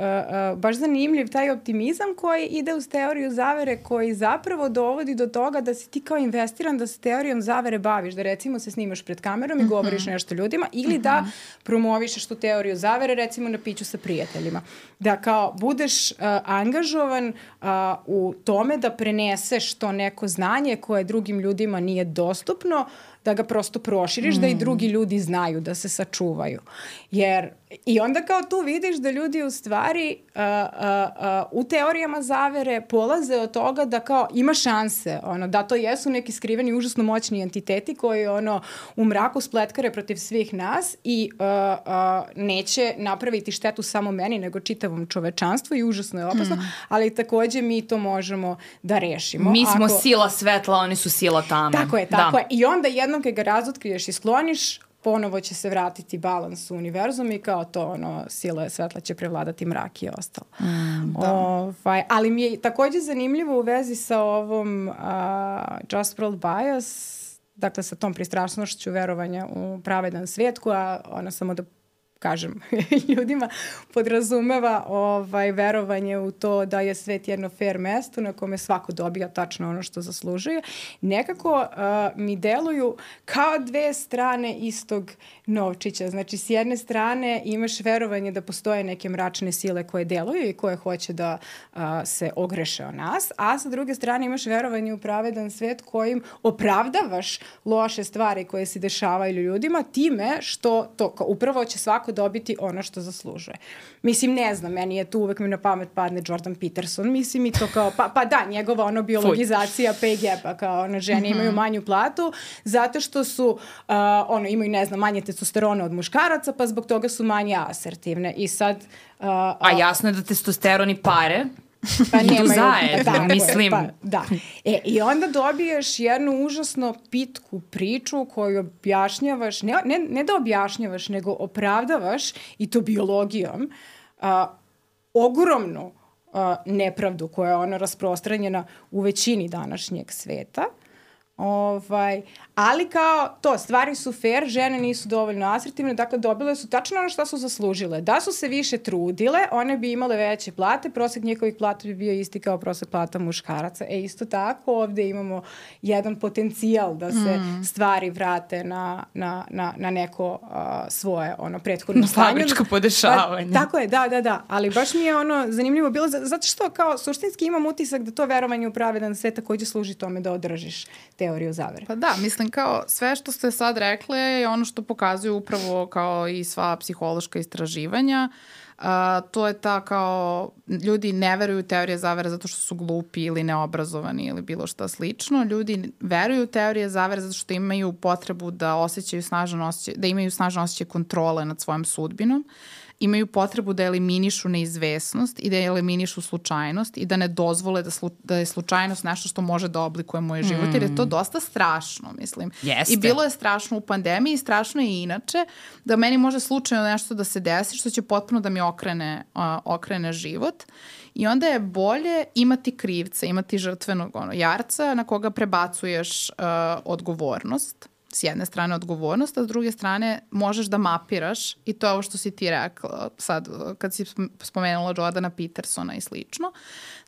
uh, baš zanimljiv taj optimizam koji ide uz teoriju zavere koji zapravo dovodi do toga da si ti kao investiran da se teorijom zavere baviš, da recimo se snimaš pred kamerom i mm -hmm. govoriš nešto ljudima ili mm -hmm. da mhm. promovišeš tu teoriju zavere recimo na piću sa prijateljima. Da kao budeš uh, angažovan uh, u tome da preneseš to neko znanje koje drugim ljudima nije dostupno da ga prosto proširiš, mm. da i drugi ljudi znaju da se sačuvaju. Jer I onda kao tu vidiš da ljudi u stvari uh, uh, uh, u teorijama zavere polaze od toga da kao ima šanse, ono, da to jesu neki skriveni užasno moćni entiteti koji ono u mraku spletkare protiv svih nas i uh, uh, neće napraviti štetu samo meni nego čitavom čovečanstvu i užasno je opasno, mm. ali takođe mi to možemo da rešimo. Mi smo Ako... sila svetla, oni su sila tame. Tako je, tako da. je. I onda jednom kad ga razotkriješ i skloniš, ponovo će se vratiti balans u univerzum i kao to ono, sila svetla će prevladati mrak i ostalo. Mm, da. ovaj, ali mi je takođe zanimljivo u vezi sa ovom uh, Just World Bias, dakle sa tom pristrašnošću verovanja u pravedan svijet koja ona samo da kažem [laughs] ljudima, podrazumeva ovaj, verovanje u to da je svet jedno fair mesto na kome svako dobija tačno ono što zaslužuje. Nekako uh, mi deluju kao dve strane istog novčića. Znači, s jedne strane imaš verovanje da postoje neke mračne sile koje deluju i koje hoće da uh, se ogreše o nas, a sa druge strane imaš verovanje u pravedan svet kojim opravdavaš loše stvari koje se dešavaju ljudima time što to, kao, upravo će svako dobiti ono što zaslužuje. Mislim, ne znam, meni je tu uvek mi na pamet padne Jordan Peterson, mislim i to kao, pa, pa da, njegova ono biologizacija pay gap-a, kao ono, žene mm -hmm. imaju manju platu zato što su, uh, ono, imaju, ne znam, manje testosterona od muškaraca, pa zbog toga su manje asertivne. I sad... Uh, a jasno je da testosteron i pare pa [laughs] nemaju, zajedno, da, mislim. Pa, da. E, I onda dobiješ jednu užasno pitku priču koju objašnjavaš, ne, ne, ne da objašnjavaš, nego opravdavaš i to biologijom, a, ogromnu a, nepravdu koja je ona rasprostranjena u većini današnjeg sveta. Ovaj, ali kao to, stvari su fair, žene nisu dovoljno asertivne, dakle dobile su tačno ono što su zaslužile. Da su se više trudile, one bi imale veće plate, prosek njihovih plata bi bio isti kao prosek plata muškaraca. E isto tako ovde imamo jedan potencijal da se mm. stvari vrate na, na, na, na neko uh, svoje ono prethodno stanje. Fabričko podešavanje. Pa, tako je, da, da, da. Ali baš mi je ono zanimljivo bilo, zato što kao suštinski imam utisak da to verovanje u pravedan sve takođe služi tome da održiš teoriju zavere. Pa da, mislim kao sve što ste sad rekle je ono što pokazuju upravo kao i sva psihološka istraživanja. Uh, to je ta kao ljudi ne veruju teorije zavere zato što su glupi ili neobrazovani ili bilo šta slično. Ljudi veruju teorije zavere zato što imaju potrebu da osjećaju snažan osjećaj, da imaju snažan osjećaj kontrole nad svojom sudbinom. Imaju potrebu da eliminišu neizvesnost i da eliminišu slučajnost i da ne dozvole da, slu, da je slučajnost nešto što može da oblikuje moj život, mm. jer je to mm. dosta strašno, mislim. Jeste. I bilo je strašno u pandemiji, strašno je i inače, da meni može slučajno nešto da se desi što će potpuno da mi okrene, uh, okrene život. I onda je bolje imati krivca, imati žrtvenog ono, jarca na koga prebacuješ uh, odgovornost s jedne strane odgovornost, a s druge strane možeš da mapiraš i to je ovo što si ti rekla sad kad si spomenula Jordana Petersona i slično.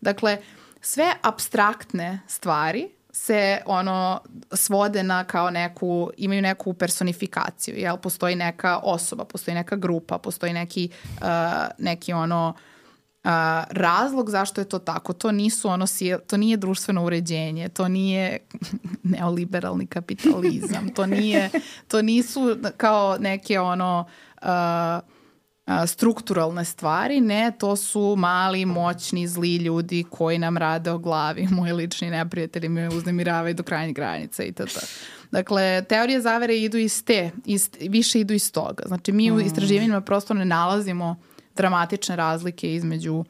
Dakle, sve abstraktne stvari se ono svode na kao neku, imaju neku personifikaciju, jel? Postoji neka osoba, postoji neka grupa, postoji neki, uh, neki ono uh, a, razlog zašto je to tako, to nisu ono, to nije društveno uređenje, to nije [laughs] neoliberalni kapitalizam, to nije, to nisu kao neke ono a, a, strukturalne stvari, ne, to su mali, moćni, zli ljudi koji nam rade o glavi, [laughs] moji lični neprijatelji me uznemiravaju do krajnjih granica i tada. Dakle, teorije zavere idu iz te, iz, više idu iz toga. Znači, mi u mm. istraživanjima prosto ne nalazimo dramatične razlike između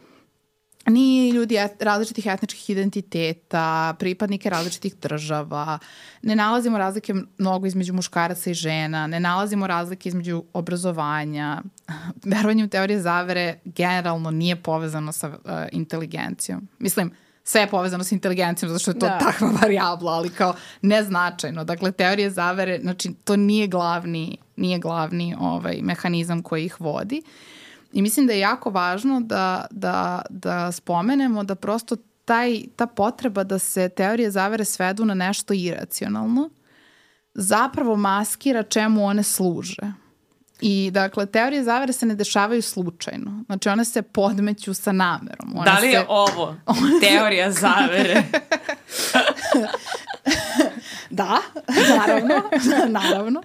ni ljudi et, različitih etničkih identiteta, pripadnike različitih država, ne nalazimo razlike mnogo između muškaraca i žena, ne nalazimo razlike između obrazovanja. [laughs] Verovanje u teorije zavere generalno nije povezano sa uh, inteligencijom. Mislim, sve je povezano sa inteligencijom zato što je to da. takva [laughs] varijabla, ali kao neznačajno. Dakle, teorije zavere, znači to nije glavni, nije glavni ovaj, mehanizam koji ih vodi. Uh, I mislim da je jako važno da, da, da spomenemo da prosto taj, ta potreba da se teorije zavere svedu na nešto iracionalno zapravo maskira čemu one služe. I dakle, teorije zavere se ne dešavaju slučajno. Znači, one se podmeću sa namerom. One da li je se... ovo teorija zavere? [laughs] Da, naravno, [laughs] naravno.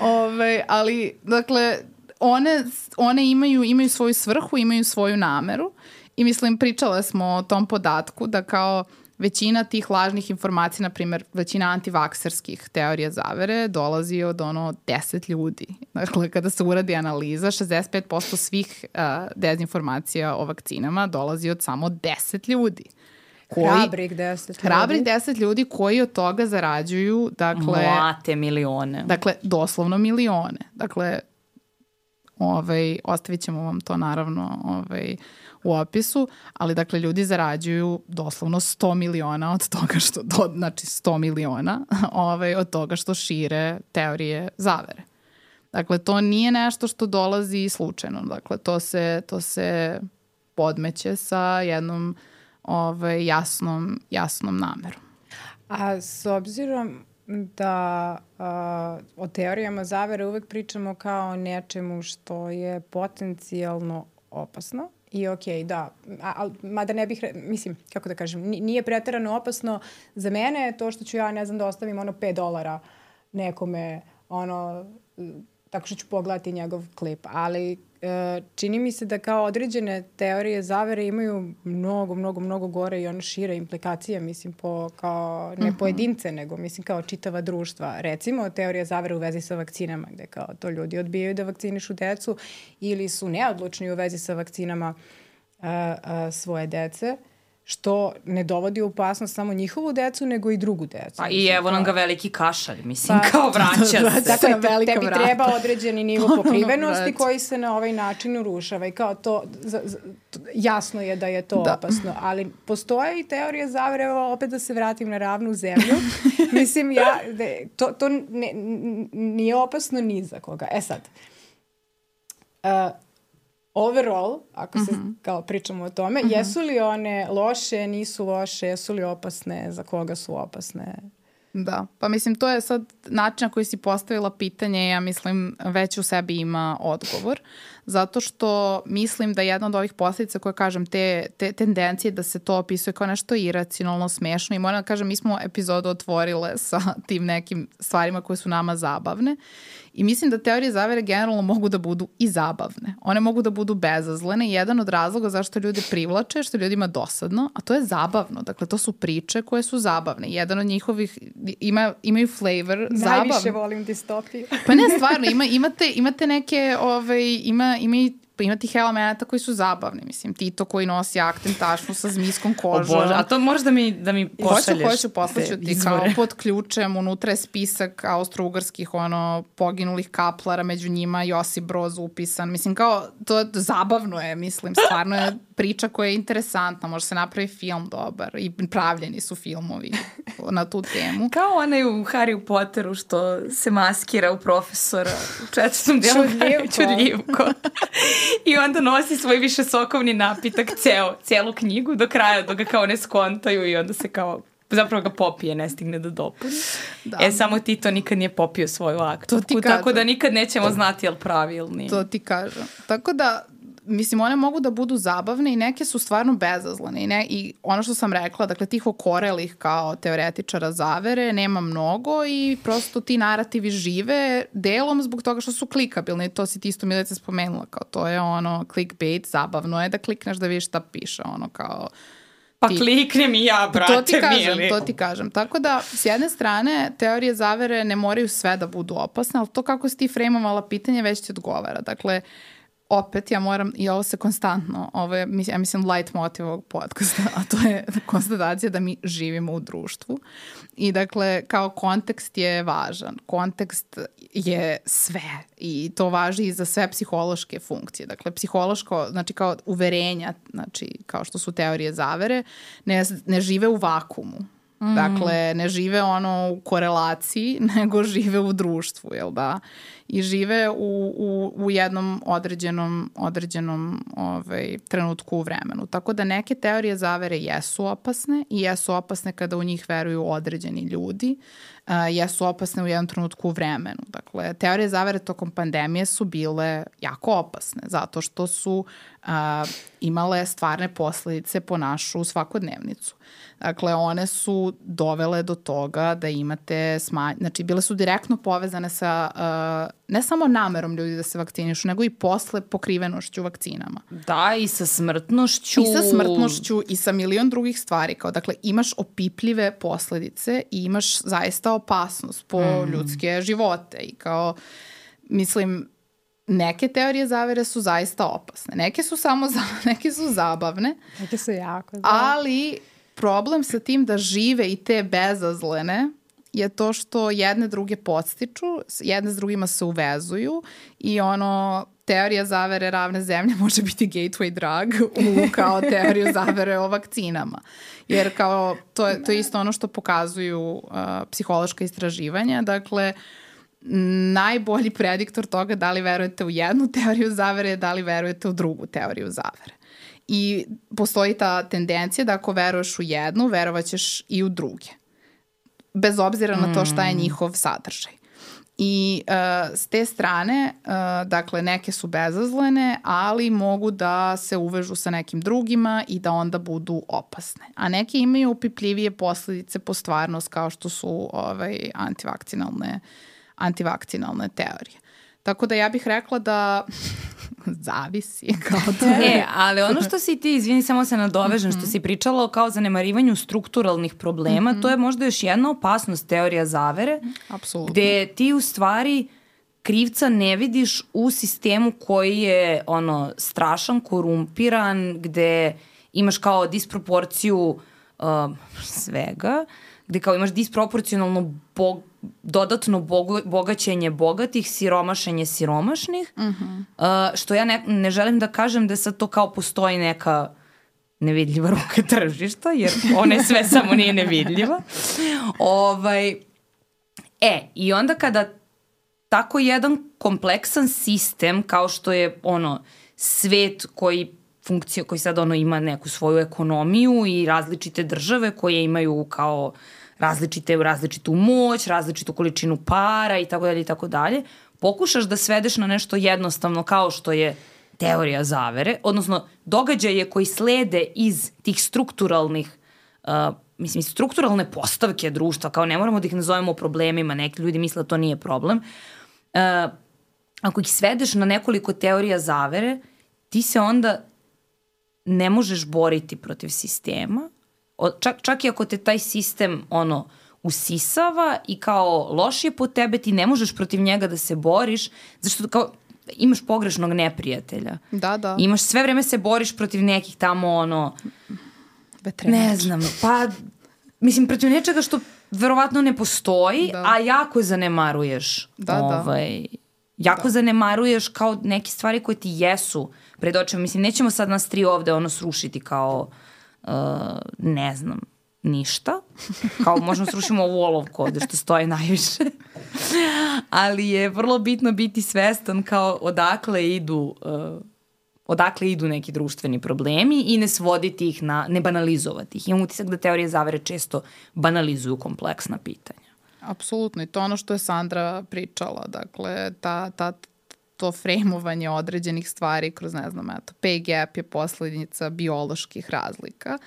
Ove, ali, dakle, one, one imaju, imaju svoju svrhu, imaju svoju nameru i mislim, pričale smo o tom podatku da kao većina tih lažnih informacija, na primjer, većina antivakserskih teorija zavere dolazi od ono 10 ljudi. Dakle, kada se uradi analiza, 65% svih uh, dezinformacija o vakcinama dolazi od samo 10 ljudi. Koji, hrabrih 10 ljudi. Hrabrih 10 ljudi koji od toga zarađuju, dakle... Mlate milione. Dakle, doslovno milione. Dakle, ovaj, ostavit ćemo vam to naravno ovaj, u opisu, ali dakle ljudi zarađuju doslovno 100 miliona od toga što, do, znači 100 miliona [laughs] ovaj, od toga što šire teorije zavere. Dakle, to nije nešto što dolazi slučajno. Dakle, to se, to se podmeće sa jednom ovaj, jasnom, jasnom namerom. A s obzirom da a, o teorijama zavere uvek pričamo kao nečemu što je potencijalno opasno, I okay, da. A, mada ne bih, mislim, kako da kažem, nije pretarano opasno za mene to što ću ja, ne znam, da ostavim ono 5 dolara nekome, ono, tako što ću pogledati njegov klip. Ali čini mi se da kao određene teorije zavere imaju mnogo, mnogo, mnogo gore i ono šire implikacije, mislim, po, kao ne mhm. pojedince, nego mislim kao čitava društva. Recimo, teorija zavere u vezi sa vakcinama, gde kao to ljudi odbijaju da vakcinišu decu ili su neodlučni u vezi sa vakcinama a, a, svoje dece. Uh, što ne dovodi u opasnost samo njihovu decu, nego i drugu decu. Pa i evo nam ga veliki kašalj, mislim, pa, [laughs] kao vraća se. Dakle, te, tebi vrata. treba određeni nivo pokrivenosti koji se na ovaj način urušava i kao to, z, z, jasno je da je to da. opasno, ali postoje i teorija zavere, opet da se vratim na ravnu zemlju, [laughs] mislim, ja, de, to, to ne, nije opasno ni za koga. E sad, uh, overall, ako se mm -hmm. kao pričamo o tome, mm -hmm. jesu li one loše, nisu loše, jesu li opasne, za koga su opasne? Da, pa mislim to je sad način na koji si postavila pitanje, ja mislim već u sebi ima odgovor, zato što mislim da jedna od ovih posledica koje kažem, te, te tendencije da se to opisuje kao nešto iracionalno, smešno i moram da kažem, mi smo epizodu otvorile sa tim nekim stvarima koje su nama zabavne I mislim da teorije zavere generalno mogu da budu i zabavne. One mogu da budu bezazlene i jedan od razloga zašto ljude privlače je što ljudima dosadno, a to je zabavno. Dakle, to su priče koje su zabavne. Jedan od njihovih ima, imaju flavor zabavno. Najviše volim distopiju. pa ne, stvarno, ima, imate, imate neke, ovaj, ima, ima i pa ima tih elemenata koji su zabavni. Mislim, Tito koji nosi akten tašnu sa zmijskom kožom. O Bože, a to možeš da mi, da mi pošalješ? Hoću, hoću, poslaću ti kao pod ključem, unutra je spisak austro-ugarskih ono, poginulih kaplara, među njima Josip Broz upisan. Mislim, kao, to zabavno je, mislim, stvarno je priča koja je interesantna, može se napravi film dobar i pravljeni su filmovi na tu temu. [laughs] Kao onaj u Harry Potteru što se maskira u profesora u četvrtom [laughs] delu Čudljivko. Čudljivko. [laughs] [laughs] I onda nosi svoj više sokovni napitak ceo, celu knjigu do kraja, dok ga kao ne skontaju i onda se kao zapravo ga popije, ne stigne da dopuni. Da. E, samo ti to nikad nije popio svoju aktu. To ti Tako da nikad nećemo znati je li pravi ili nije. To ti kažem. Tako da, mislim, one mogu da budu zabavne i neke su stvarno bezazlene. I, ne, I ono što sam rekla, dakle, tih okorelih kao teoretičara zavere nema mnogo i prosto ti narativi žive delom zbog toga što su klikabilni. To si ti isto Milica spomenula, kao to je ono clickbait, zabavno je da klikneš da vidiš šta piše, ono kao Pa ti, kliknem i ja, brate, to ti kažem, mili. To ti kažem. Tako da, s jedne strane, teorije zavere ne moraju sve da budu opasne, ali to kako si ti frejmovala pitanje već ti odgovara. Dakle, uh, opet ja moram, i ovo se konstantno, ovo je, ja mislim, light motiv ovog podcasta, a to je [laughs] konstatacija da mi živimo u društvu. I dakle, kao kontekst je važan. Kontekst je sve i to važi i za sve psihološke funkcije. Dakle, psihološko, znači kao uverenja, znači kao što su teorije zavere, ne, ne žive u vakumu Mm. Dakle, ne žive ono u korelaciji, [laughs] nego žive u društvu, jel da? I žive u, u, u jednom određenom, određenom ovaj, trenutku u vremenu. Tako da neke teorije zavere jesu opasne i jesu opasne kada u njih veruju određeni ljudi. Uh, jesu opasne u jednom trenutku u vremenu. Dakle, teorije zavere tokom pandemije su bile jako opasne zato što su uh, imale stvarne posledice po našu svakodnevnicu. Dakle, one su dovele do toga da imate smanj... Znači, bile su direktno povezane sa uh, ne samo namerom ljudi da se vakcinišu, nego i posle pokrivenošću vakcinama. Da, i sa smrtnošću. I sa smrtnošću i sa milion drugih stvari. Kao, dakle, imaš opipljive posledice i imaš zaista opasnost po mm. ljudske živote. I kao, mislim, neke teorije zavere su zaista opasne. Neke su samo za, [laughs] neke su zabavne. Neke su jako zabavne. Ali problem sa tim da žive i te bezazlene je to što jedne druge podstiču, jedne s drugima se uvezuju i ono teorija zavere ravne zemlje može biti gateway drug u kao teoriju zavere o vakcinama. Jer kao to je, to je isto ono što pokazuju uh, psihološka istraživanja. Dakle, najbolji prediktor toga da li verujete u jednu teoriju zavere, da li verujete u drugu teoriju zavere. I postoji ta tendencija da ako veruješ u jednu, verovaćeš i u druge. Bez obzira na to šta je mm. njihov sadržaj. I uh, s te strane, uh, dakle, neke su bezazlene, ali mogu da se uvežu sa nekim drugima i da onda budu opasne. A neke imaju upipljivije posledice po stvarnost kao što su ovaj, antivakcinalne, antivakcinalne teorije. Tako da ja bih rekla da [laughs] zavisi [laughs] kao to. E, ali ono što si ti, izvini, samo se nadovežem, mm -hmm. što si pričala o kao zanemarivanju strukturalnih problema, mm -hmm. to je možda još jedna opasnost teorija zavere. Apsolutno. Gde ti u stvari krivca ne vidiš u sistemu koji je ono strašan, korumpiran, gde imaš kao disproporciju uh, svega, gde kao imaš disproporcionalno bog, dodatno bogo, bogaćenje bogatih, siromašenje siromašnih, uh -huh. uh, što ja ne, ne želim da kažem da sad to kao postoji neka nevidljiva [laughs] ruka tržišta, jer ona je sve [laughs] samo nije nevidljiva. Ovaj, e, i onda kada tako jedan kompleksan sistem kao što je ono svet koji funkcija koji sad ono ima neku svoju ekonomiju i različite države koje imaju kao različite, različitu moć, različitu količinu para i tako dalje i tako dalje, pokušaš da svedeš na nešto jednostavno kao što je teorija zavere, odnosno događaje koji slede iz tih strukturalnih uh, mislim, strukturalne postavke društva, kao ne moramo da ih nazovemo problemima, neki ljudi misle da to nije problem. Uh, ako ih svedeš na nekoliko teorija zavere, ti se onda ne možeš boriti protiv sistema, čak, čak i ako te taj sistem ono usisava i kao loš je po tebe, ti ne možeš protiv njega da se boriš, zašto kao imaš pogrešnog neprijatelja. Da, da. Imaš sve vreme se boriš protiv nekih tamo ono Vetrenač. ne znam, pa mislim protiv nečega što verovatno ne postoji, da. a jako zanemaruješ. Da, da. ovaj, da. Jako da. zanemaruješ kao neke stvari koje ti jesu pred očima. Mislim, nećemo sad nas tri ovde ono srušiti kao uh, ne znam, ništa. Kao možemo srušimo ovu olovku ovde što stoji najviše. Ali je vrlo bitno biti svestan kao odakle idu uh, odakle idu neki društveni problemi i ne svoditi ih na, ne banalizovati ih. Imam utisak da teorije zavere često banalizuju kompleksna pitanja. Apsolutno i to ono što je Sandra pričala, dakle ta, ta to frejmovanje određenih stvari kroz, ne znam, eto, pay gap je poslednica bioloških razlika.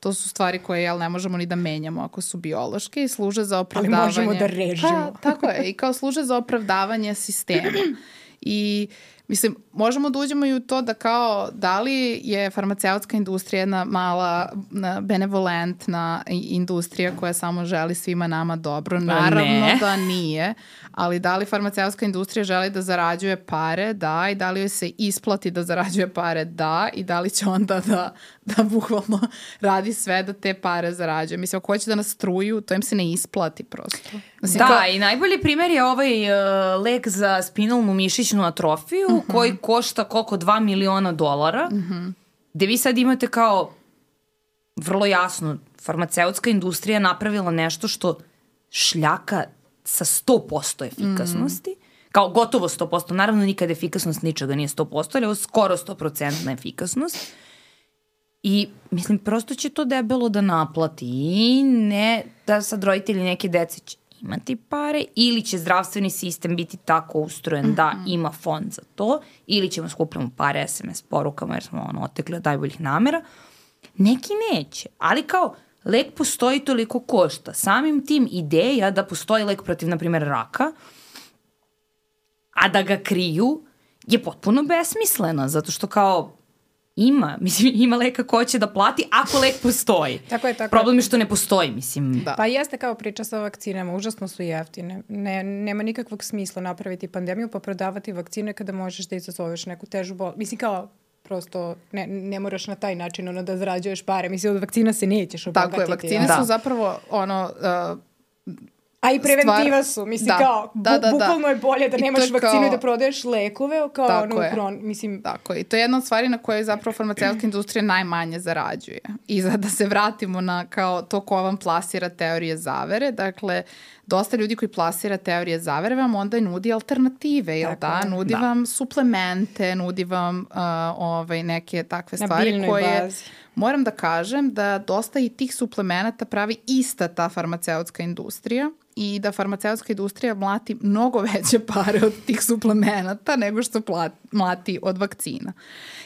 To su stvari koje, jel, ne možemo ni da menjamo ako su biološke i služe za opravdavanje... Ali možemo da režimo. Pa, tako je, i kao služe za opravdavanje sistema. I Mislim, možemo da uđemo i u to da kao, da li je farmaceutska industrija jedna mala, benevolentna industrija koja samo želi svima nama dobro? Pa Naravno ne. da nije, ali da li farmaceutska industrija želi da zarađuje pare? Da. I da li joj se isplati da zarađuje pare? Da. I da li će onda da, da bukvalno radi sve da te pare zarađuje? Mislim, ako hoće da nas struju, to im se ne isplati prosto. Mislim, da, kao... i najbolji primer je ovaj uh, lek za spinalnu mišićnu atrofiju uh mhm. -huh. koji košta koliko 2 miliona dolara. Uh mhm. -huh. Gde vi sad imate kao vrlo jasno farmaceutska industrija napravila nešto što šljaka sa 100% efikasnosti. Mm. Kao gotovo 100%. Naravno nikad efikasnost ničega nije 100%, ali ovo skoro 100% efikasnost. I mislim, prosto će to debelo da naplati i ne da sad roditelji neke dece će imati pare ili će zdravstveni sistem biti tako ustrojen mm -hmm. da ima fond za to ili ćemo skupljamo pare SMS porukama jer smo ono, otekli od najboljih namera. Neki neće, ali kao lek postoji toliko košta. Samim tim ideja da postoji lek protiv, na primjer, raka, a da ga kriju, je potpuno besmislena, zato što kao ima, [laughs] mislim, ima leka ko će da plati ako lek postoji. tako je, tako Problem je što ne postoji, mislim. Da. Pa jeste kao priča sa vakcinama, užasno su jeftine. Ne, nema nikakvog smisla napraviti pandemiju pa prodavati vakcine kada možeš da izazoveš neku težu bol. Mislim kao prosto ne, ne moraš na taj način ono da zarađuješ pare. Mislim, od vakcina se nećeš obogatiti. Tako je, vakcine da. su zapravo ono... Uh, A i preventiva su, mislim da, kao, da, da, da. bukvalno je bolje da I nemaš vakcinu kao... i da prodaješ lekove kao Tako ono kron, mislim. Tako je, i to je jedna od stvari na kojoj zapravo farmaceutska industrija najmanje zarađuje. I za da se vratimo na kao to ko vam plasira teorije zavere, dakle, dosta ljudi koji plasira teorije zavere vam onda nudi alternative, jel da? Nudi da. vam suplemente, nudi vam uh, ovaj, neke takve stvari koje... Bazi moram da kažem da dosta i tih suplemenata pravi ista ta farmaceutska industrija i da farmaceutska industrija mlati mnogo [laughs] veće pare od tih suplemenata nego što plati, mlati od vakcina.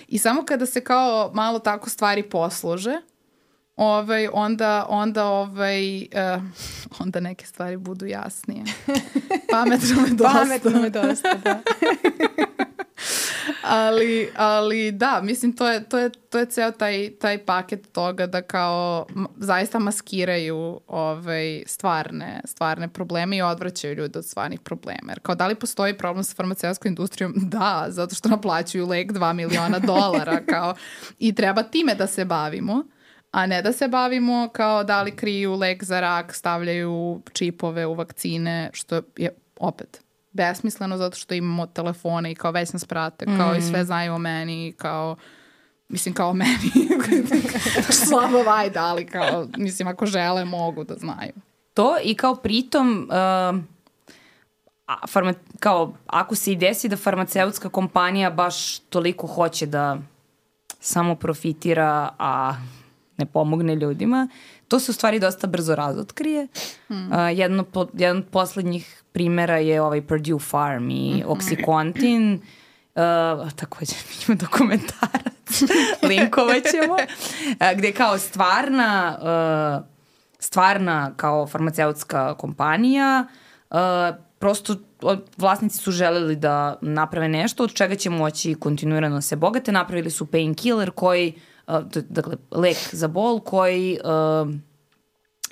I samo kada se kao malo tako stvari poslože, ovaj, onda, onda, ovaj, uh, [laughs] onda neke stvari budu jasnije. [laughs] Pametno me dosta. Pametno me dosta, da. [laughs] ali, ali da, mislim to je, to je, to je ceo taj, taj paket toga da kao zaista maskiraju ovaj, stvarne, stvarne probleme i odvraćaju ljude od stvarnih problema. Jer kao da li postoji problem sa farmaceutskom industrijom? Da, zato što naplaćuju lek 2 miliona dolara kao, i treba time da se bavimo a ne da se bavimo kao da li kriju lek za rak, stavljaju čipove u vakcine, što je opet besmisleno zato što imamo telefone i kao već nas prate, kao mm. i sve znaju o meni, kao mislim kao meni, [laughs] slabo vajda, ali kao, mislim ako žele mogu da znaju. To i kao pritom, uh, a, farma, kao ako se i desi da farmaceutska kompanija baš toliko hoće da samo profitira, a ne pomogne ljudima, to se u stvari dosta brzo razotkrije. Hmm. Uh, jedno, po, jedan od poslednjih primera je ovaj Purdue Farm i mm -hmm. Oxycontin. Uh, takođe [laughs] ima dokumentarac, [laughs] linkovat ćemo, uh, gde kao stvarna, uh, stvarna kao farmaceutska kompanija uh, prosto vlasnici su želeli da naprave nešto od čega će moći kontinuirano se bogate. Napravili su painkiller koji, uh, dakle, lek za bol koji uh,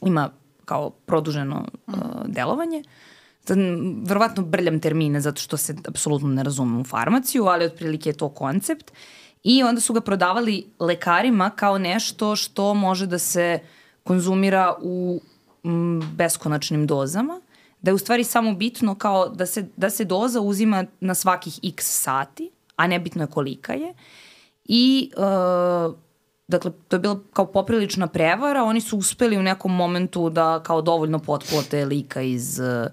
ima kao produženo uh, delovanje. Sad, verovatno brljam termine zato što se apsolutno ne razumem u farmaciju, ali otprilike je to koncept. I onda su ga prodavali lekarima kao nešto što može da se konzumira u m, beskonačnim dozama, da je u stvari samo bitno kao da se, da se doza uzima na svakih x sati, a nebitno je kolika je. I uh, Dakle, to je bila kao poprilična prevara, oni su uspeli u nekom momentu da kao dovoljno potplote lika iz uh,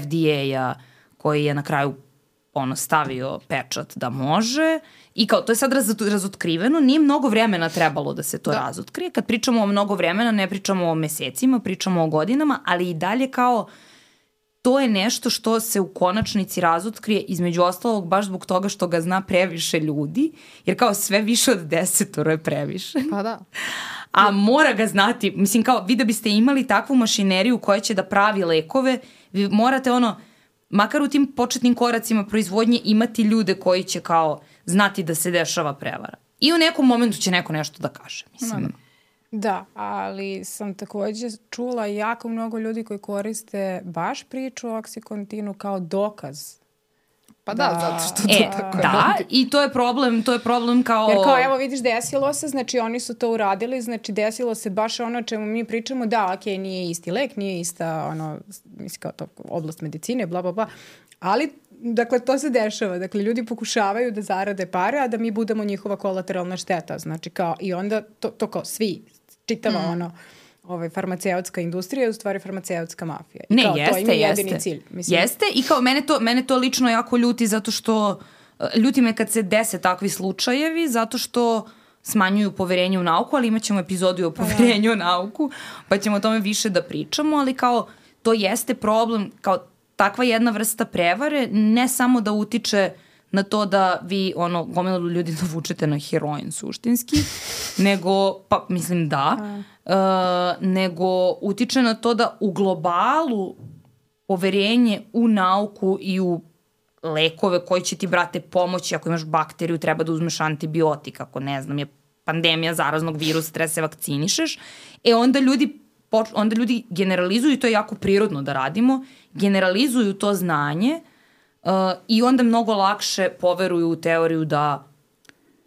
FDA-a koji je na kraju ono, stavio pečat da može i kao to je sad raz, razotkriveno, nije mnogo vremena trebalo da se to da. razotkrije. Kad pričamo o mnogo vremena, ne pričamo o mesecima, pričamo o godinama, ali i dalje kao to je nešto što se u konačnici razotkrije između ostalog baš zbog toga što ga zna previše ljudi, jer kao sve više od desetoro je previše. Pa da. A mora ga znati, mislim kao vi da biste imali takvu mašineriju koja će da pravi lekove, vi morate ono, makar u tim početnim koracima proizvodnje imati ljude koji će kao znati da se dešava prevara. I u nekom momentu će neko nešto da kaže, mislim. No, Da, ali sam takođe čula jako mnogo ljudi koji koriste baš priču o oksikontinu kao dokaz Pa da, da zato što to e, tako Da, radi. i to je problem, to je problem kao... Jer kao, evo vidiš, desilo se, znači oni su to uradili, znači desilo se baš ono čemu mi pričamo, da, ok, nije isti lek, nije ista, ono, mislim kao to, oblast medicine, bla, bla, bla, ali dakle, to se dešava. Dakle, ljudi pokušavaju da zarade pare, a da mi budemo njihova kolateralna šteta. Znači, kao, i onda to, to kao svi, čitava mm. ono, ovaj, farmaceutska industrija je u stvari farmaceutska mafija. I ne, kao, jeste, to ima jeste. jedini cilj. Mislim. Jeste i kao mene to, mene to lično jako ljuti zato što eh, ljuti me kad se dese takvi slučajevi zato što smanjuju poverenje u nauku, ali imat ćemo epizodu o pa da. poverenju u nauku, pa ćemo o tome više da pričamo, ali kao to jeste problem kao takva jedna vrsta prevare ne samo da utiče na to da vi ono gomilu ljudi [laughs] navučete na heroin suštinski, nego pa mislim da, uh, nego utiče na to da u globalu poverenje u nauku i u lekove koji će ti, brate, pomoći ako imaš bakteriju, treba da uzmeš antibiotik, ako ne znam, je pandemija zaraznog virusa, treba da se vakcinišeš, e onda ljudi onda ljudi generalizuju, to je jako prirodno da radimo, generalizuju to znanje i onda mnogo lakše poveruju u teoriju da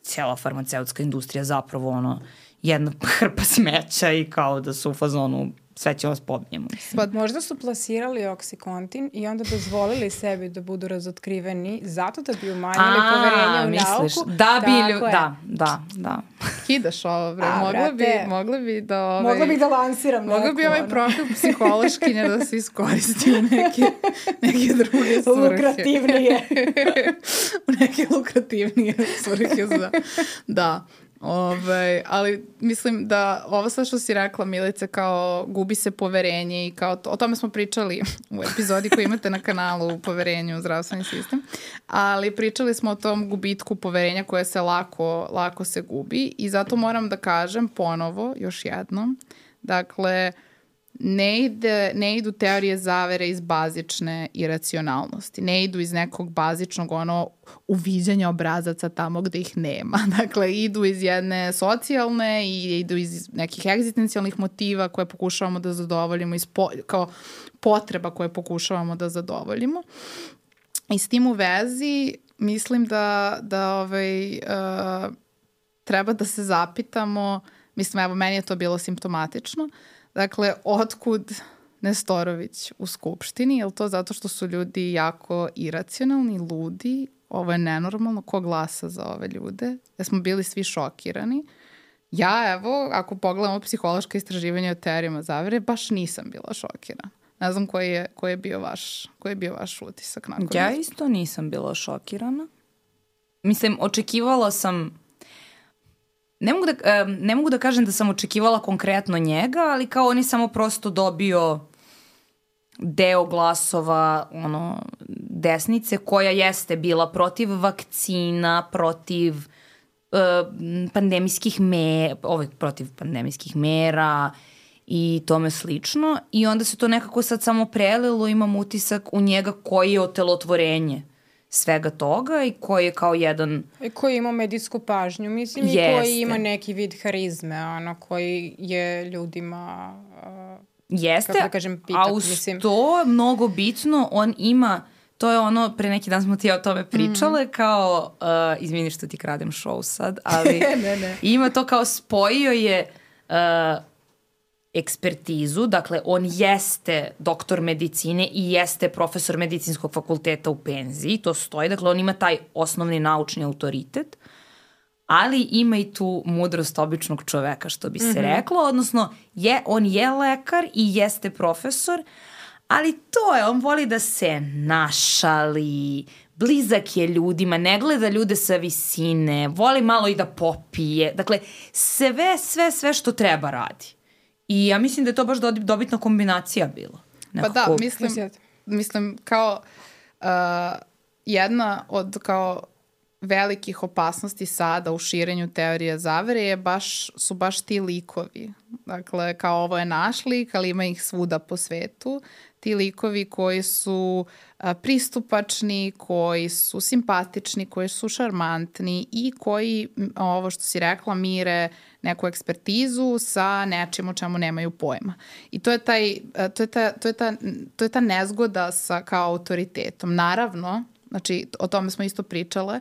cijela farmaceutska industrija zapravo ono jedna [laughs] hrpa smeća i kao da su u fazonu sve će vas pobijemo. Pa možda su plasirali oksikontin i onda dozvolili sebi da budu razotkriveni zato da bi umanjili A, poverenje u misliš, nauku. Da bi ili, da, da, da. Kidaš ovo, bre. A, mogla, bi, mogla bi da... Ovaj, mogla bih da lansiram Mogla bi ovaj profil psihološkinja da se iskoristi u neke, [laughs] neke druge svrhe. Lukrativnije. [laughs] u neke lukrativnije svrhe za... Da. Ove, ovaj, ali mislim da ovo sve što si rekla Milice kao gubi se poverenje i kao to, o tome smo pričali u epizodi koju imate na kanalu u poverenju u zdravstveni sistem, ali pričali smo o tom gubitku poverenja koje se lako, lako se gubi i zato moram da kažem ponovo, još jednom, dakle, ne, ide, ne idu teorije zavere iz bazične iracionalnosti, ne idu iz nekog bazičnog ono uviđanja obrazaca tamo gde ih nema. [laughs] Dakle, idu iz jedne socijalne i idu iz nekih egzistencijalnih motiva koje pokušavamo da zadovoljimo iz po, kao potreba koje pokušavamo da zadovoljimo. I s tim u vezi mislim da, da ovaj, uh, treba da se zapitamo, mislim, evo, meni je to bilo simptomatično, uh, Dakle, otkud Nestorović u Skupštini? Je li to zato što su ljudi jako iracionalni, ludi? Ovo je nenormalno. Ko glasa za ove ljude? Da smo bili svi šokirani. Ja, evo, ako pogledamo psihološke istraživanja o teorijama zavere, baš nisam bila šokirana. Ne znam koji je, koji je, bio, vaš, koji je bio vaš utisak nakon Ja isto nisam bila šokirana. Mislim, očekivala sam ne mogu, da, ne mogu da kažem da sam očekivala konkretno njega, ali kao on je samo prosto dobio deo glasova ono, desnice koja jeste bila protiv vakcina, protiv pandemijskih me, ovaj, protiv pandemijskih mera i tome slično. I onda se to nekako sad samo prelilo, imam utisak u njega koji je otelotvorenje svega toga i koji je kao jedan... I koji ima medijsku pažnju, mislim, Jeste. i koji ima neki vid harizme, ono, koji je ljudima... Uh, Jeste, kako da kažem, pitak, a uz mislim. to mnogo bitno, on ima to je ono, pre neki dan smo ti o tome pričale, mm. kao, uh, izvini što ti kradem show sad, ali [laughs] ne, ne. ima to kao spojio je uh, ekspertizu, dakle on jeste doktor medicine i jeste profesor medicinskog fakulteta u penziji, to stoji, dakle on ima taj osnovni naučni autoritet, ali ima i tu mudrost običnog čoveka, što bi se mm -hmm. reklo, odnosno je, on je lekar i jeste profesor, ali to je, on voli da se našali, blizak je ljudima, ne gleda ljude sa visine, voli malo i da popije, dakle sve, sve, sve što treba radi. I ja mislim da je to baš dobitna kombinacija bila. Nekako. Pa da, mislim, mislim kao uh, jedna od kao velikih opasnosti sada u širenju teorije zavere je baš, su baš ti likovi. Dakle, kao ovo je naš lik, ali ima ih svuda po svetu. Ti likovi koji su pristupačni, koji su simpatični, koji su šarmantni i koji, ovo što si rekla, mire neku ekspertizu sa nečim o čemu nemaju pojma. I to je, taj, to je, ta, to je, ta, to je ta nezgoda sa kao autoritetom. Naravno, znači o tome smo isto pričale,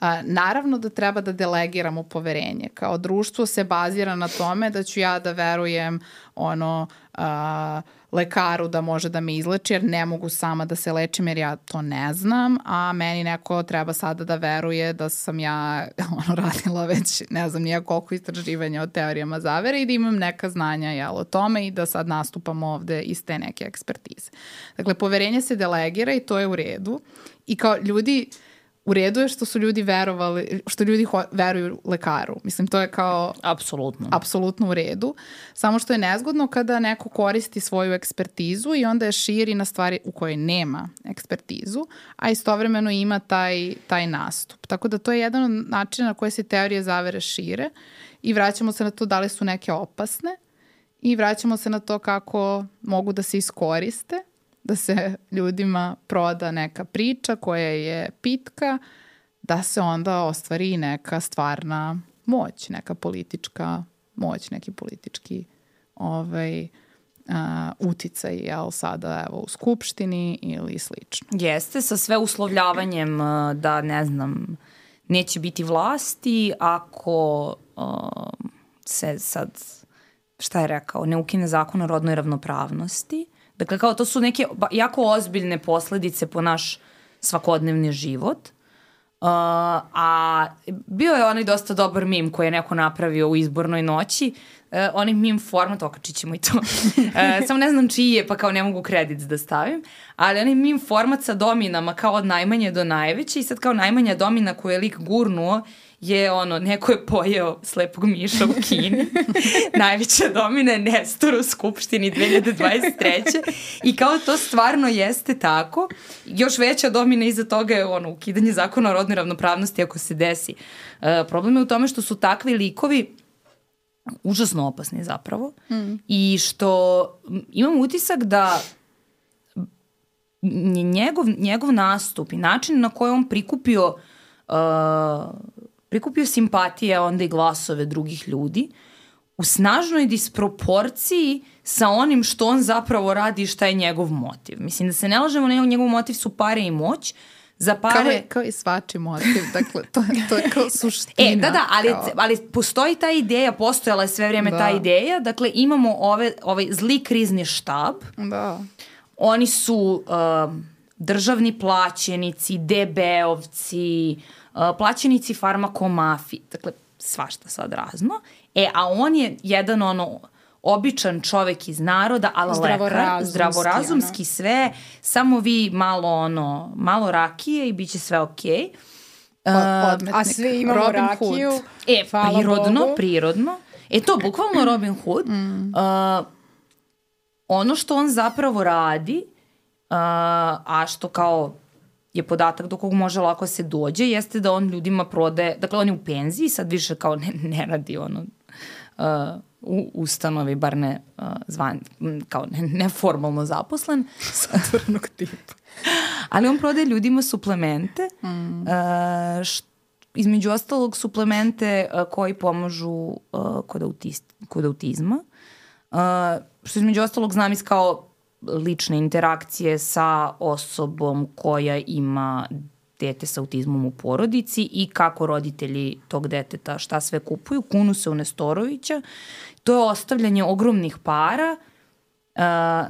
A, naravno da treba da delegiramo poverenje. Kao društvo se bazira na tome da ću ja da verujem ono a, lekaru da može da me izleči jer ne mogu sama da se lečim jer ja to ne znam, a meni neko treba sada da veruje da sam ja [laughs] ono radila već ne znam nija koliko istraživanja o teorijama zavere i da imam neka znanja jel, o tome i da sad nastupam ovde iz te neke ekspertize. Dakle, poverenje se delegira i to je u redu i kao ljudi u redu je što su ljudi verovali, što ljudi ho, veruju lekaru. Mislim, to je kao Apsolutno. apsolutno u redu. Samo što je nezgodno kada neko koristi svoju ekspertizu i onda je širi na stvari u kojoj nema ekspertizu, a istovremeno ima taj, taj nastup. Tako da to je jedan od načina na koje se teorije zavere šire i vraćamo se na to da li su neke opasne i vraćamo se na to kako mogu da se iskoriste da se ljudima proda neka priča koja je pitka, da se onda ostvari neka stvarna moć, neka politička moć, neki politički ovaj, uh, uticaj, jel, sada evo, u Skupštini ili slično. Jeste, sa sve uslovljavanjem da, ne znam, neće biti vlasti ako uh, se sad, šta je rekao, ne ukine zakon o rodnoj ravnopravnosti. Dakle, kao to su neke jako ozbiljne posledice po naš svakodnevni život. Uh, a bio je onaj dosta dobar mim koji je neko napravio u izbornoj noći. Uh, onaj mim format, okačit ćemo i to. [laughs] uh, samo ne znam čiji je, pa kao ne mogu kredit da stavim. Ali onaj mim format sa dominama kao od najmanje do najveće i sad kao najmanja domina koju je lik gurnuo je ono, neko je pojeo slepog miša u Kini, [laughs] najveća domina je Nestor u Skupštini 2023. I kao to stvarno jeste tako, još veća domina iza toga je ono, ukidanje zakona o rodnoj ravnopravnosti ako se desi. Uh, problem je u tome što su takvi likovi užasno opasni zapravo mm. i što imam utisak da njegov, njegov nastup i način na koji on prikupio uh, prikupio simpatije, onda i glasove drugih ljudi, u snažnoj disproporciji sa onim što on zapravo radi i šta je njegov motiv. Mislim da se ne lažemo, njegov motiv su pare i moć, za pare... Kao, je, kao i svači motiv, dakle, to, to je kao [laughs] suština. E, da, da, ali, kao... ali postoji ta ideja, postojala je sve vrijeme da. ta ideja, dakle, imamo ove, ovaj zli krizni štab. Da. Oni su uh, državni plaćenici, DB-ovci, uh, plaćenici farmakomafi, dakle svašta sad razno. E, a on je jedan ono običan čovek iz naroda, ali zdravorazumski, lekar, zdravorazumski ono. sve, samo vi malo ono, malo rakije i bit će sve okej. Okay. Uh, a svi imamo Robin rakiju. Hood. E, Hvala prirodno, Bogu. prirodno. E to, bukvalno Robin Hood. Mm. Uh, ono što on zapravo radi, uh, a što kao je podatak do kog može lako se dođe, jeste da on ljudima prode, dakle on je u penziji, sad više kao ne, ne radi ono uh, u ustanovi, bar ne uh, zvan, kao ne, neformalno zaposlen. [laughs] Satvornog tipa. [laughs] Ali on prodaje ljudima suplemente, mm. uh, št, između ostalog suplemente uh, koji pomažu uh, kod, autist, kod autizma. Uh, što između ostalog znam iz kao lične interakcije sa osobom koja ima dete sa autizmom u porodici i kako roditelji tog deteta šta sve kupuju, kunu se u Nestorovića. To je ostavljanje ogromnih para uh,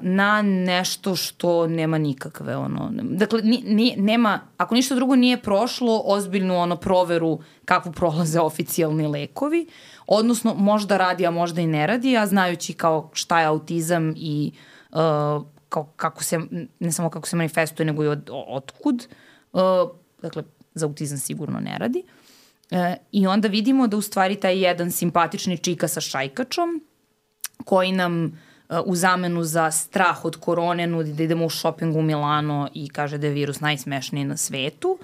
na nešto što nema nikakve ono dakle ni, ni, nema ako ništa drugo nije prošlo ozbiljnu ono proveru kakvu prolaze oficijalni lekovi odnosno možda radi a možda i ne radi a znajući kao šta je autizam i uh, uh, kao, kako se, ne samo kako se manifestuje, nego i od, otkud. Uh, dakle, za autizam sigurno ne radi. Uh, I onda vidimo da u stvari taj jedan simpatični čika sa šajkačom, koji nam uh, u zamenu za strah od korone nudi da idemo u shopping u Milano i kaže da je virus najsmešniji na svetu,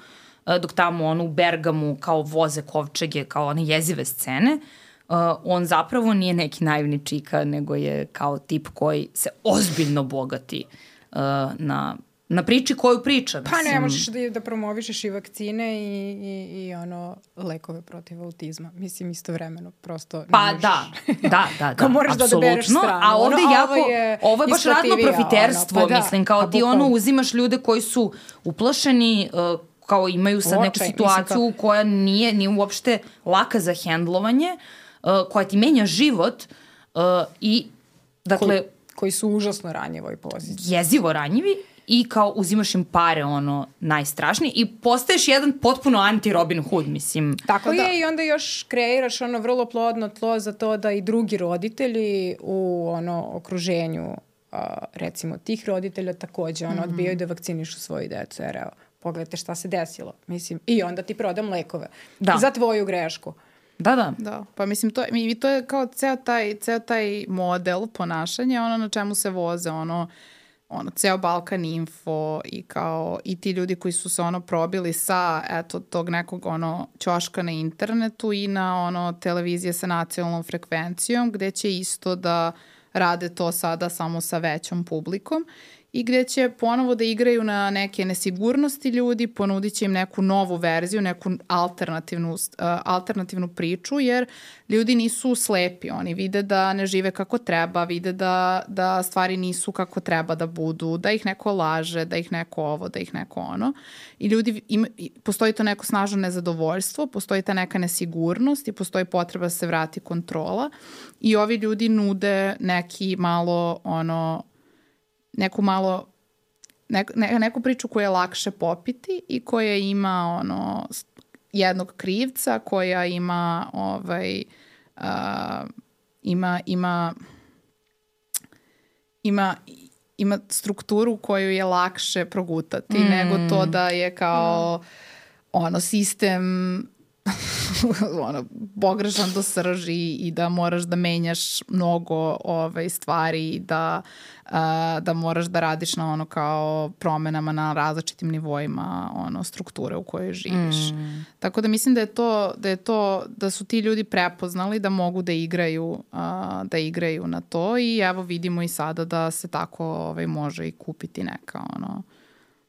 uh, dok tamo ono u Bergamu kao voze kovčege, kao one jezive scene, uh, uh, on zapravo nije neki naivni čika, nego je kao tip koji se ozbiljno bogati uh, na na priči koju priča. Pa ne možeš da, da promovišeš i vakcine i, i, i ono lekove protiv autizma. Mislim istovremeno, prosto. Pa možeš... da, da, da, [laughs] da. moraš da odabereš stranu. A ovde ono, jako, ovo je, ovo je baš radno profiterstvo, ono, pa da, mislim, kao pa ti ono uzimaš ljude koji su uplašeni, uh, kao imaju sad Očaj, neku situaciju mislim, kao... koja nije, nije uopšte laka za hendlovanje, uh, uh, koja ti menja život uh, i dakle... Ko, koji su užasno ranjivoj poziciji. Jezivo ranjivi i kao uzimaš im pare ono najstrašnije i postaješ jedan potpuno anti Robin Hood, mislim. Tako da. je i onda još kreiraš ono vrlo plodno tlo za to da i drugi roditelji u ono okruženju uh, recimo tih roditelja takođe ono mm -hmm. odbijaju da vakcinišu svoju decu jer evo pogledajte šta se desilo. Mislim, i onda ti prodam lekove. Da. Za tvoju grešku. Da, da. Da, pa mislim to, mi, to je kao ceo taj, ceo taj model ponašanja, ono na čemu se voze, ono, ono, ceo Balkan Info i kao, i ti ljudi koji su se ono probili sa, eto, tog nekog ono ćoška na internetu i na ono televizije sa nacionalnom frekvencijom, gde će isto da rade to sada samo sa većom publikom i gde će ponovo da igraju na neke nesigurnosti ljudi, ponudit će im neku novu verziju, neku alternativnu, uh, alternativnu priču, jer ljudi nisu slepi, oni vide da ne žive kako treba, vide da, da stvari nisu kako treba da budu, da ih neko laže, da ih neko ovo, da ih neko ono. I ljudi, im, postoji to neko snažno nezadovoljstvo, postoji ta neka nesigurnost i postoji potreba da se vrati kontrola i ovi ljudi nude neki malo ono neku malo ne, ne, neku priču koju je lakše popiti i koja ima ono jednog krivca, koja ima ovaj uh, ima ima ima ima strukturu koju je lakše progutati mm. nego to da je kao mm. ono sistem [laughs] ono, pogrešan do srži i da moraš da menjaš mnogo ovaj, stvari da, a, da moraš da radiš na ono kao promenama na različitim nivoima ono, strukture u kojoj živiš. Mm. Tako da mislim da je to, da je to, da su ti ljudi prepoznali da mogu da igraju, a, da igraju na to i evo vidimo i sada da se tako ovaj, može i kupiti neka ono,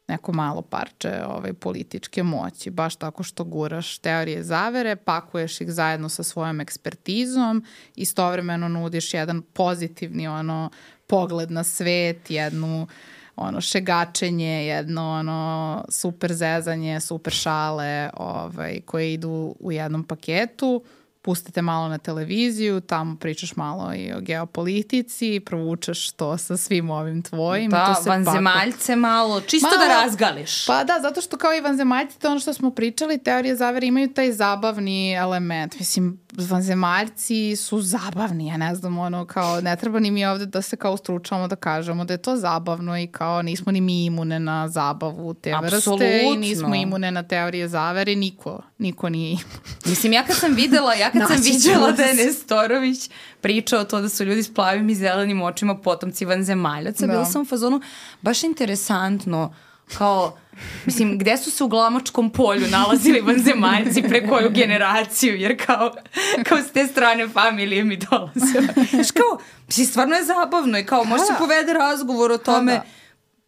neko malo parče ovaj, političke moći, baš tako što guraš teorije zavere, pakuješ ih zajedno sa svojom ekspertizom, istovremeno nudiš jedan pozitivni ono, pogled na svet, jednu ono šegačenje, jedno ono super zezanje, super šale ovaj, koje idu u jednom paketu pustite malo na televiziju, tamo pričaš malo i o geopolitici, provučeš to sa svim ovim tvojim. Da, to se vanzemaljce pako... malo, čisto malo, da razgališ. Pa da, zato što kao i vanzemaljci, to ono što smo pričali, teorije zavere imaju taj zabavni element. Mislim, vanzemaljci su zabavni, ja ne znam, ono, kao, ne treba ni mi ovde da se kao stručamo da kažemo da je to zabavno i kao nismo ni mi imune na zabavu te Absolutno. vrste i nismo imune na teorije zavere, niko, niko nije Mislim, ja kad sam videla, ja kad sam videla da je Nestorović pričao to da su ljudi s plavim i zelenim očima potomci vanzemaljaca, da. bila sam u fazonu baš interesantno, kao Mislim, gde su se u glamočkom polju nalazili vanzemaljci pre koju generaciju, jer kao, kao s te strane familije mi dolaze. Znaš kao, mislim, stvarno je zabavno i kao može se da. povede razgovor o tome, da.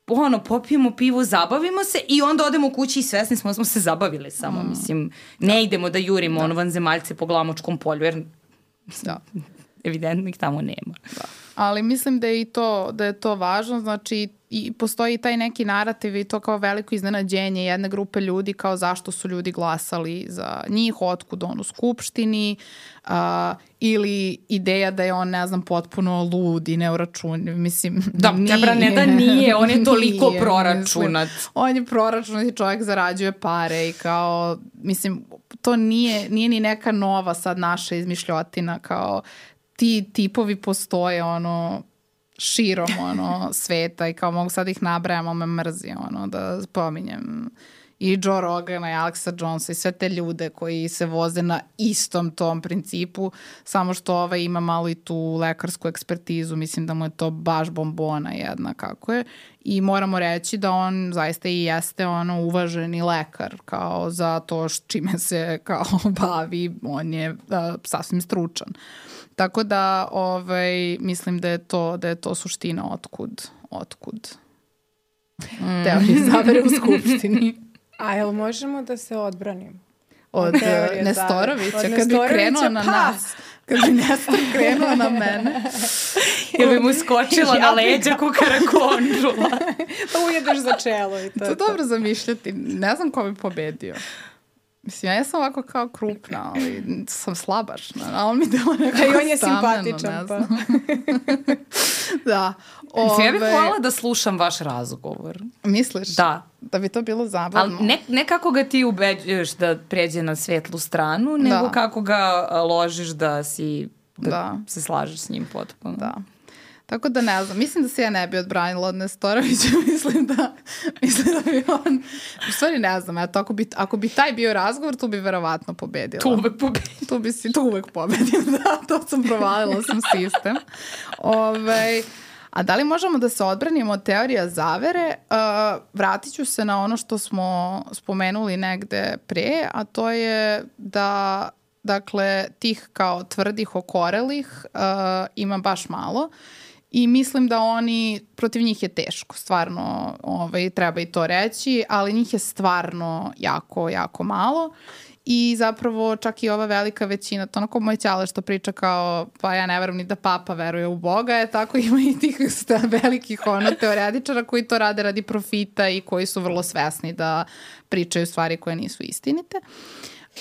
ono, popijemo pivo, zabavimo se i onda odemo kući i svesni smo da smo se zabavili samo, mm. mislim, ne idemo da jurimo da. ono vanzemaljce po glamočkom polju, jer da. evidentno ih tamo nema. Da. Ali mislim da je i to, da je to važno, znači i postoji taj neki narativ i to kao veliko iznenađenje jedne grupe ljudi kao zašto su ljudi glasali za njih, otkud on u skupštini uh, ili ideja da je on, ne znam, potpuno lud i neuračun. Mislim, [laughs] da, nije. Tebra, ne da [laughs] nije, on je toliko nije, proračunat. Mislim, on je proračunat i čovjek zarađuje pare i kao, mislim, to nije, nije ni neka nova sad naša izmišljotina, kao ti tipovi postoje, ono, širom ono, [laughs] sveta i kao mogu sad ih nabrajam, me mrzi ono, da spominjem i Joe Rogana i Alexa Jonesa i sve te ljude koji se voze na istom tom principu, samo što ovaj ima malo i tu lekarsku ekspertizu, mislim da mu je to baš bombona jedna kako je i moramo reći da on zaista i jeste ono uvaženi lekar kao za to čime se kao [laughs] bavi, on je uh, sasvim stručan. Tako da ovaj, mislim da je to, da je to suština otkud, otkud mm. teorije zavere u skupštini. [laughs] A jel možemo da se odbranimo? Od, od Nestorovića, od kad bi krenuo na pa. nas. Kad bi Nestor krenuo na mene. [laughs] Ili bi mu skočila ja na leđa ko karakonžula. [laughs] pa ujedeš za čelo i to. To dobro zamišljati. Ne znam ko bi pobedio. Mislim, ja sam ovako kao krupna, ali sam slabašna, [laughs] a on mi dela nekako I on je simpatičan, pa. [laughs] da. Ove... Mislim, ja bih hvala da slušam vaš razgovor. Misliš? Da. Da bi to bilo zabavno. Ali ne, ne kako ga ti ubeđuješ da pređe na svetlu stranu, nego da. kako ga ložiš da si, da, da. se slažeš s njim potpuno. Da. Tako da ne znam, mislim da se ja ne bi odbranila od Nestorovića, [laughs] mislim da, mislim da bi on, u stvari ne znam, eto, ako bi, ako bi taj bio razgovor, tu bi verovatno pobedila. Tu uvek pobedim. Tu bi si, tu uvek pobedim, da, to sam provalila sam sistem. Ove, ovaj, A da li možemo da se odbranimo od teorija zavere? Uh, vratit ću se na ono što smo spomenuli negde pre, a to je da dakle tih kao tvrdih okorelih uh, ima baš malo i mislim da oni, protiv njih je teško, stvarno ovaj, treba i to reći, ali njih je stvarno jako, jako malo i zapravo čak i ova velika većina, to onako moj ćale što priča kao, pa ja ne verujem ni da papa veruje u Boga, je tako [laughs] ima i tih velikih ono, teoretičara koji to rade radi profita i koji su vrlo svesni da pričaju stvari koje nisu istinite.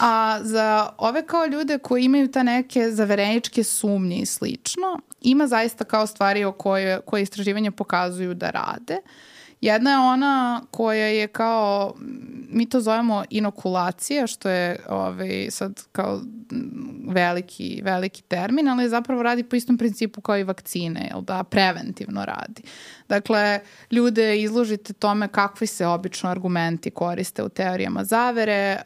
A za ove kao ljude koji imaju ta neke zavereničke sumnje i slično, ima zaista kao stvari o koje, koje istraživanja pokazuju da rade. Uh, Jedna je ona koja je kao, mi to zovemo inokulacija, što je ovaj, sad kao veliki, veliki termin, ali zapravo radi po istom principu kao i vakcine, jel da, preventivno radi. Dakle, ljude izložite tome kakvi se obično argumenti koriste u teorijama zavere,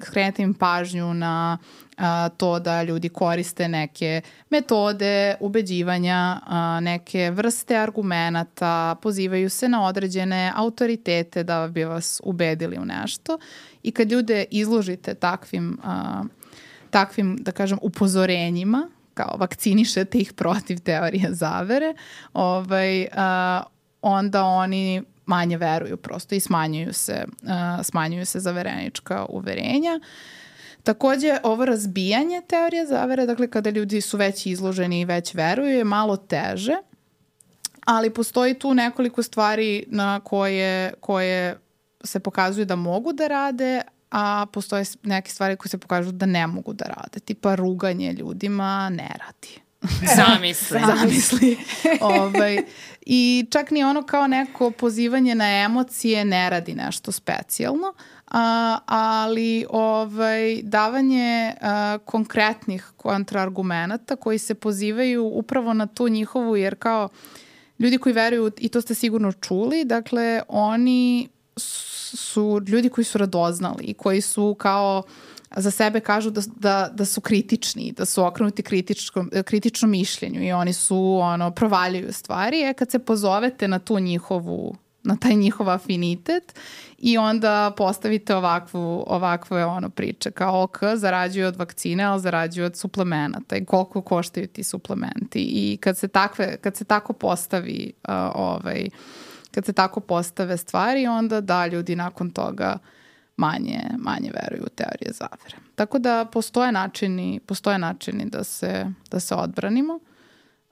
skrenete im pažnju na a, to da ljudi koriste neke metode ubeđivanja, a, neke vrste argumenta, pozivaju se na određene autoritete da bi vas ubedili u nešto i kad ljude izložite takvim, a, takvim da kažem, upozorenjima, kao vakcinišete ih protiv teorije zavere, ovaj, a, onda oni manje veruju prosto i smanjuju se, uh, smanjuju se zaverenička uverenja. Uh, Takođe, ovo razbijanje teorije zavere, dakle kada ljudi su već izloženi i već veruju, je malo teže, ali postoji tu nekoliko stvari na koje, koje se pokazuju da mogu da rade, a postoje neke stvari koje se pokažu da ne mogu da rade. Tipa ruganje ljudima ne radi. Zamisli. [laughs] Zamisli. [laughs] ovaj, I čak ni ono kao neko pozivanje na emocije ne radi nešto specijalno. Uh, a, ali ovaj, davanje a, konkretnih kontraargumenata koji se pozivaju upravo na tu njihovu, jer kao ljudi koji veruju, i to ste sigurno čuli, dakle, oni su ljudi koji su radoznali i koji su kao za sebe kažu da, da, da su kritični, da su okrenuti kritičkom, kritičnom mišljenju i oni su, ono, provaljuju stvari. E, kad se pozovete na tu njihovu na taj njihov afinitet i onda postavite ovakvu, ovakve ono priče kao ok, zarađuju od vakcine, ali zarađuju od suplemenata i koliko koštaju ti suplementi i kad se, takve, kad se tako postavi uh, ovaj, kad se tako postave stvari, onda da ljudi nakon toga manje, manje veruju u teorije zavere. Tako da postoje načini, postoje načini da se, da se odbranimo.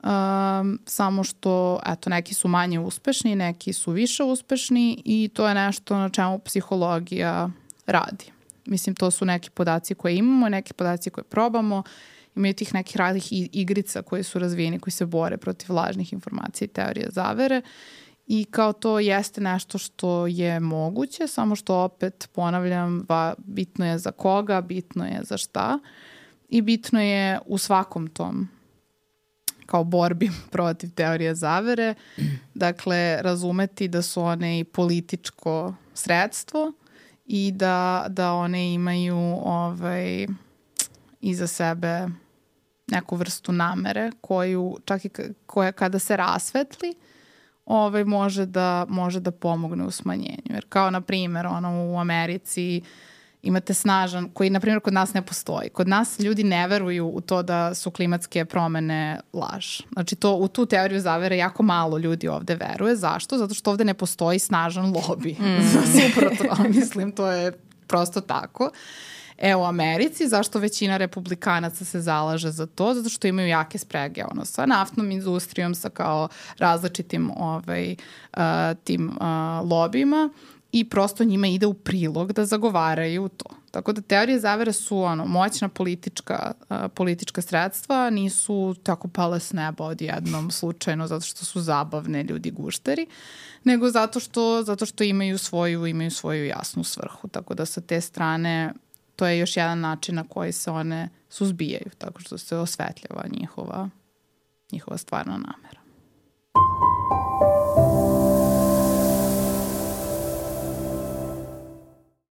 Um, samo što, eto, neki su manje uspešni, neki su više uspešni i to je nešto na čemu psihologija radi. Mislim, to su neki podaci koje imamo, neki podaci koje probamo, imaju tih nekih raznih igrica koje su razvijeni, koji se bore protiv lažnih informacija i teorije zavere i kao to jeste nešto što je moguće, samo što opet ponavljam, va, bitno je za koga, bitno je za šta i bitno je u svakom tom kao borbi [laughs] protiv teorije zavere. [clears throat] Dakle, razumeti da su one i političko sredstvo i da, da one imaju ovaj, iza sebe neku vrstu namere koju čak i koja kada se rasvetli ovaj, može, da, može da pomogne u smanjenju. Jer kao na primjer ono, u Americi uh, imate snažan, koji na primjer kod nas ne postoji. Kod nas ljudi ne veruju u to da su klimatske promene laž. Znači to u tu teoriju zavere jako malo ljudi ovde veruje. Zašto? Zato što ovde ne postoji snažan lobby. Mm. [laughs] Suprotno, mislim, to je prosto tako. E, u Americi, zašto većina republikanaca se zalaže za to? Zato što imaju jake sprege, ono, sa naftnom industrijom, sa kao različitim ovaj, uh, tim uh, lobijima i prosto njima ide u prilog da zagovaraju to. Tako da teorije zavere su ono, moćna politička, uh, politička sredstva, nisu tako pale s neba odjednom slučajno zato što su zabavne ljudi gušteri, nego zato što, zato što imaju svoju, imaju svoju jasnu svrhu. Tako da sa te strane to je još jedan način na koji se one suzbijaju, tako što se osvetljava njihova, njihova stvarna namera. Thank you.